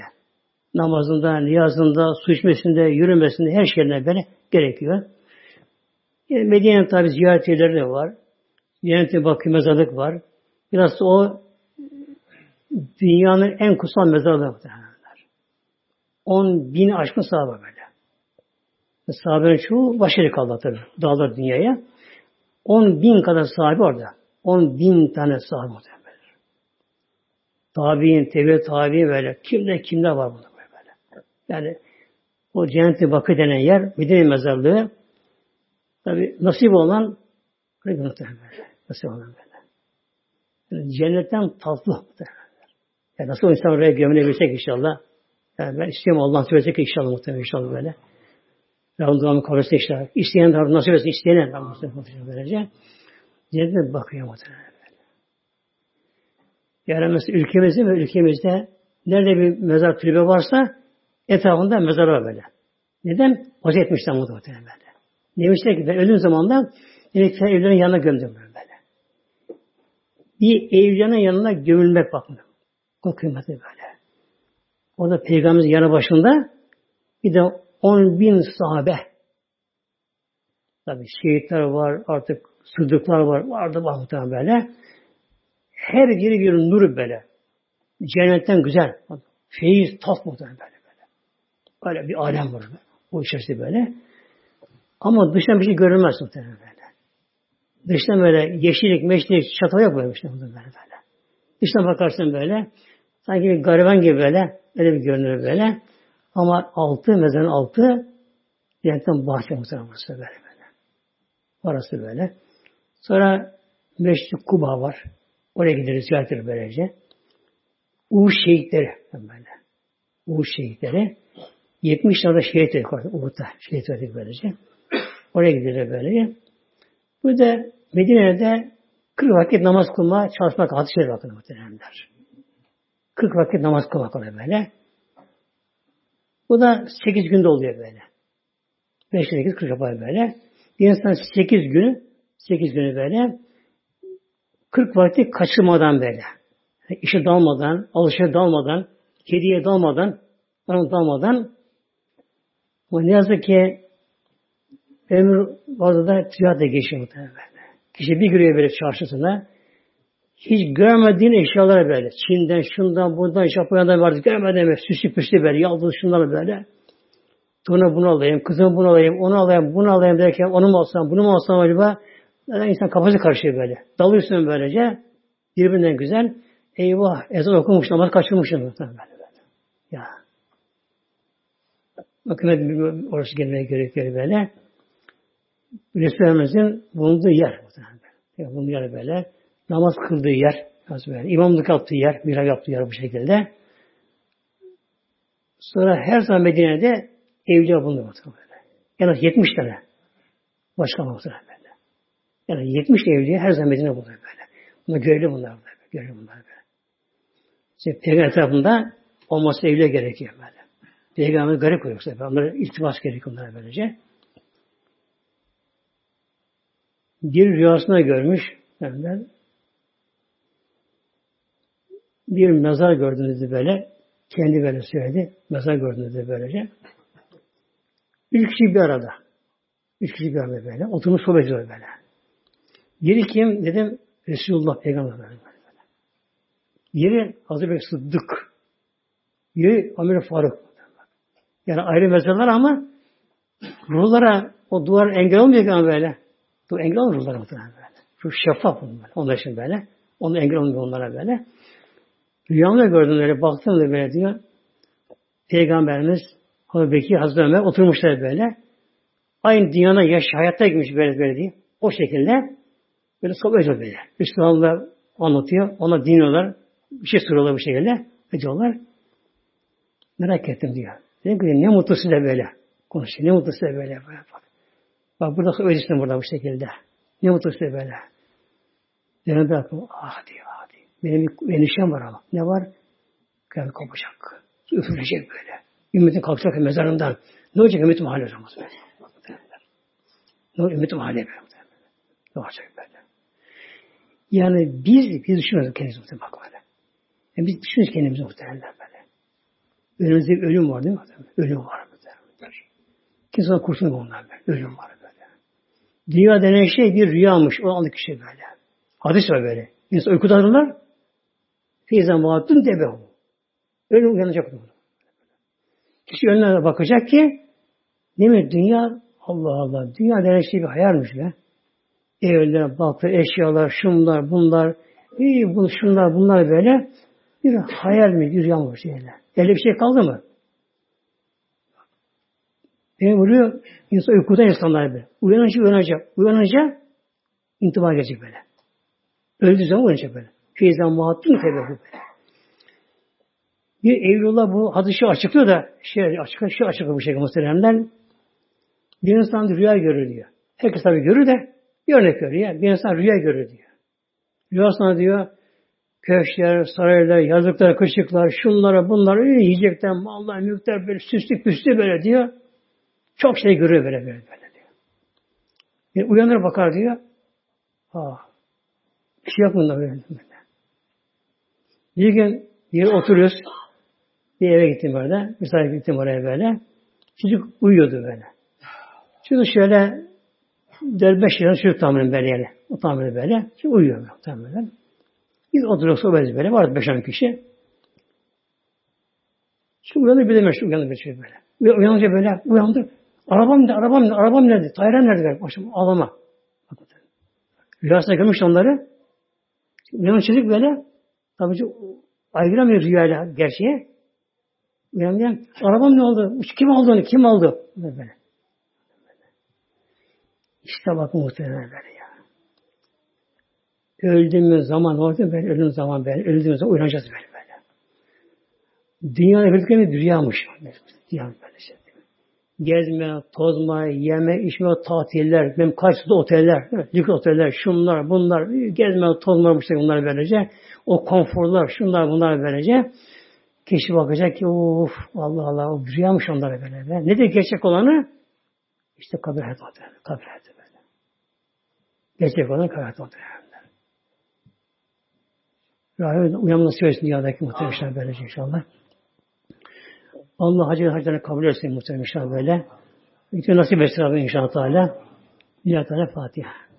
Namazında, niyazında, su içmesinde, yürümesinde her şeyine böyle gerekiyor. Yani Medine'nin tabi ziyaret yerleri de var. Cennet-i Bakı mezarlık var. Biraz da o dünyanın en kutsal mezarlığı muhtemelen. 10 bin aşkın sahabe böyle. Sahabenin çoğu başarı kaldı tabi. Dağlar dünyaya. 10 bin kadar sahibi orada. 10 bin tane sahibi muhtemelen. Tabi'in, tebe tabi böyle. Kimde kimde var burada böyle. Yani o cenneti bakı denen yer Medine mezarlığı tabi nasip olan muhtemelen böyle. Nasip olan böyle. Yani cennetten tatlı muhtemelen. Yani nasıl o insan oraya gömülebilsek inşallah. Yani ben istiyorum Allah'ın söyleyecek inşallah muhtemelen inşallah böyle. Rabbim duamı kabul etse işte. İsteyen Rabbim nasip etsin. İsteyene Rabbim muhtemelen böylece. Cennete bakıyor muhtemelen böyle. Yani mesela ülkemizde ve ülkemizde nerede bir mezar türbe varsa etrafında mezar var böyle. Neden? Hoca etmişler muhtemelen. Demişler ki ben ölüm zamanında demek ki evlerin yanına gömdüm böyle. Bir evliyanın yanına gömülmek bakın. O kıymeti böyle. O da Peygamberimizin yanı başında bir de on bin sahabe. Tabi şehitler var, artık sıddıklar var, vardı var böyle. Her biri bir nur böyle. Cennetten güzel. Feyiz, tat böyle. böyle. Öyle bir alem var. O içerisinde böyle. Ama dıştan bir şey görünmez muhtemelen böyle. Dıştan böyle yeşillik, meşlik, çatı yok böyle işte böyle böyle. Dıştan bakarsın böyle. Sanki bir gariban gibi böyle. Öyle bir görünür böyle. Ama altı, mezarın altı cennetten bahçe muhtemelen burası böyle böyle. Orası böyle. Sonra Meşri Kuba var. Oraya gideriz ziyaret böylece. Uğur şehitleri böyle. Uğur şehitleri. 70 tane şehit orada. Uğur'da şehit verdik böylece. Oraya gideriz böylece. Bu da Medine'de 40 vakit namaz kılma çalışmak hadis şerif bakın muhtemelenler. 40 vakit namaz kılmak oluyor böyle. Bu da 8 günde oluyor böyle. 5 8 40 yapar böyle. Bir insan 8 günü 8 günü böyle 40 vakit kaçırmadan böyle. işe dalmadan, alışa dalmadan, kediye dalmadan, ona dalmadan ama ne yazık ki ömür fazla da ticarete geçiyor muhtemelen. Kişi bir giriyor böyle çarşısına hiç görmediğin eşyalar böyle. Çin'den, şundan, bundan, Japonya'dan vardı. Görmeden böyle süslü püslü böyle. Yaldız şunları böyle. Bunu bunu alayım, kızım bunu alayım, onu alayım, bunu alayım derken onu mu alsam, bunu mu alsam acaba? Neden insan kafası karışıyor böyle. Dalıyorsun böylece. Birbirinden güzel. Eyvah ezan okumuş namaz kaçırmışım. Ya. Bakın orası gelmeye gerekiyor böyle. Resulümüzün bulunduğu yer. Bulunduğu yer böyle. Namaz kıldığı yer. İmamlık yaptığı yer. Mirav yaptığı yer bu şekilde. Sonra her zaman Medine'de evliya bulundu. Böyle. Yani 70 tane. Başka muhtemelen böyle. Yani 70 evliya her zaman Medine bulundu böyle. Bunlar görevli bunlar. Böyle. Görevli bunlar böyle. İşte peygamber etrafında olması evliya gerekiyor böyle. Peygamber garip yoksa onlara iltimas gerekiyor onlara böylece. Bir rüyasına görmüş benden bir mezar gördüğünüzde böyle kendi böyle söyledi. Mezar gördüğünüzde böylece. Üç kişi bir arada. Üç kişi bir arada böyle. Oturmuş sohbet ediyor böyle. Biri kim? Dedim Resulullah Peygamber böyle. Biri Hazreti Bekir Sıddık. Biri Amir Faruk. Yani ayrı mezarlar ama ruhlara o duvar engel olmuyor ki böyle. Bu engel olmuyor ruhlara muhtemelen böyle. Şu şeffaf bunlar. Onlar için böyle. Onun engel olmuyor onlara böyle. Rüyamda gördüm böyle. Baktım da böyle diyor. Peygamberimiz Hazreti Bekir Hazreti Ömer oturmuşlar böyle. Aynı dünyada yaş hayatta girmiş böyle böyle diye. O şekilde böyle sohbet böyle. Müslümanlar anlatıyor. Ona dinliyorlar. Bir şey soruyorlar bu şekilde. Ediyorlar. Merak ettim diyor. Dedim ki ne mutlu size böyle. Konuşuyor. Ne mutlu size böyle bak. Bak burada öylesin burada bu şekilde. Ne mutlu size böyle. Dedim ben ah diyor ah diyor. Benim bir endişem var ama. Ne var? Kıyamet kopacak. Üfürülecek böyle. Ümmetin kalkacak mezarından. Ne olacak ümmetin hali olmaz böyle. Ne olacak ümmetin hali. Ne olacak böyle. Yani biz, biz düşünüyoruz kendimizi muhtemelen bak böyle. Yani biz düşünüyoruz kendimizi muhtemelen böyle. Önümüzde bir ölüm var değil mi? Ölüm var. Kimse kurtulmuyor ondan böyle. Ölüm var. Dünya denen şey bir rüyamış. O anlık şey böyle. Hadis var böyle. İnsan uykuda arırlar. Feyzen muhattın debehu. Ölüm uyanacak. Kişi önüne bakacak ki değil mi? Dünya Allah Allah. Dünya denen şey bir hayalmiş be. Evler, baktı, eşyalar, şunlar, bunlar, iyi, bu, şunlar, bunlar böyle bir hayal mi, bir rüya mı şeyler. Elde bir şey kaldı mı? Beni vuruyor, insan uykuda insanlar böyle. Uyanınca uyanacak. Uyanınca intiba gelecek böyle. Öldüğü zaman uyanacak böyle. Feyzden muhattın sebebi böyle. Bir Eylullah bu hadisi açıklıyor da şey açık şey açıklıyor bu şekilde muhteremler. Bir insan rüya görür diyor. Herkes tabi görür de bir örnek veriyor. Bir insan rüya görür diyor. Rüyasında diyor köşkler, saraylar, yazlıklar, kışıklar, şunlara bunlara yiyecekler, mallar, mülkler böyle süslü püslü böyle diyor. Çok şey görüyor böyle böyle, böyle diyor. Bir uyanır bakar diyor. Ha, bir şey bunda böyle. böyle. Bir gün bir oturuyoruz. Bir eve gittim böyle. Misafir gittim oraya böyle. Çocuk uyuyordu böyle. Çocuk şöyle 4-5 yılın çocuk tahmini böyle yani. O tahmini böyle. Çocuk uyuyor muhtemelen. Biz oturuyoruz sohbet böyle. Vardı 5-10 kişi. Şu uyandı bir de meşhur uyandı bir şey böyle. Uyanınca böyle uyandı. Arabam ne? Arabam ne? Arabam nerede? Tayran nerede? Başım ağlama. Rüyasında görmüş onları. Uyanın çocuk böyle. Tabii ki ayrılamıyor rüyayla gerçeğe. Uyanıyor. Arabam ne oldu? Kim aldı onu? Kim aldı? Böyle. İşte bak muhtemelen ya. Öldüğümüz zaman oldu ben ölüm zaman ben öldüğümüz zaman uyanacağız böyle böyle. Dünyada bildiklerimiz rüyamış. Dünya böyle şey. Gezme, tozma, yeme, içme, tatiller, benim karşısında oteller, lüks oteller, şunlar, bunlar, gezme, tozma, işte bunlar böylece, o konforlar, şunlar, bunlar böylece, kişi bakacak ki, uf, Allah Allah, rüyamış onlara böyle. Ne de gerçek olanı? İşte kabir hayatı, kabir hayatı böyle. Gerçek olan kabir hayatı muhtemelen. Rahmet uyanma nasip etsin dünyadaki muhtemelen böylece inşallah. Allah hacı hacılarını kabul etsin muhtemelen inşallah böyle. Bütün nasip etsin inşallah Teala. Fatiha.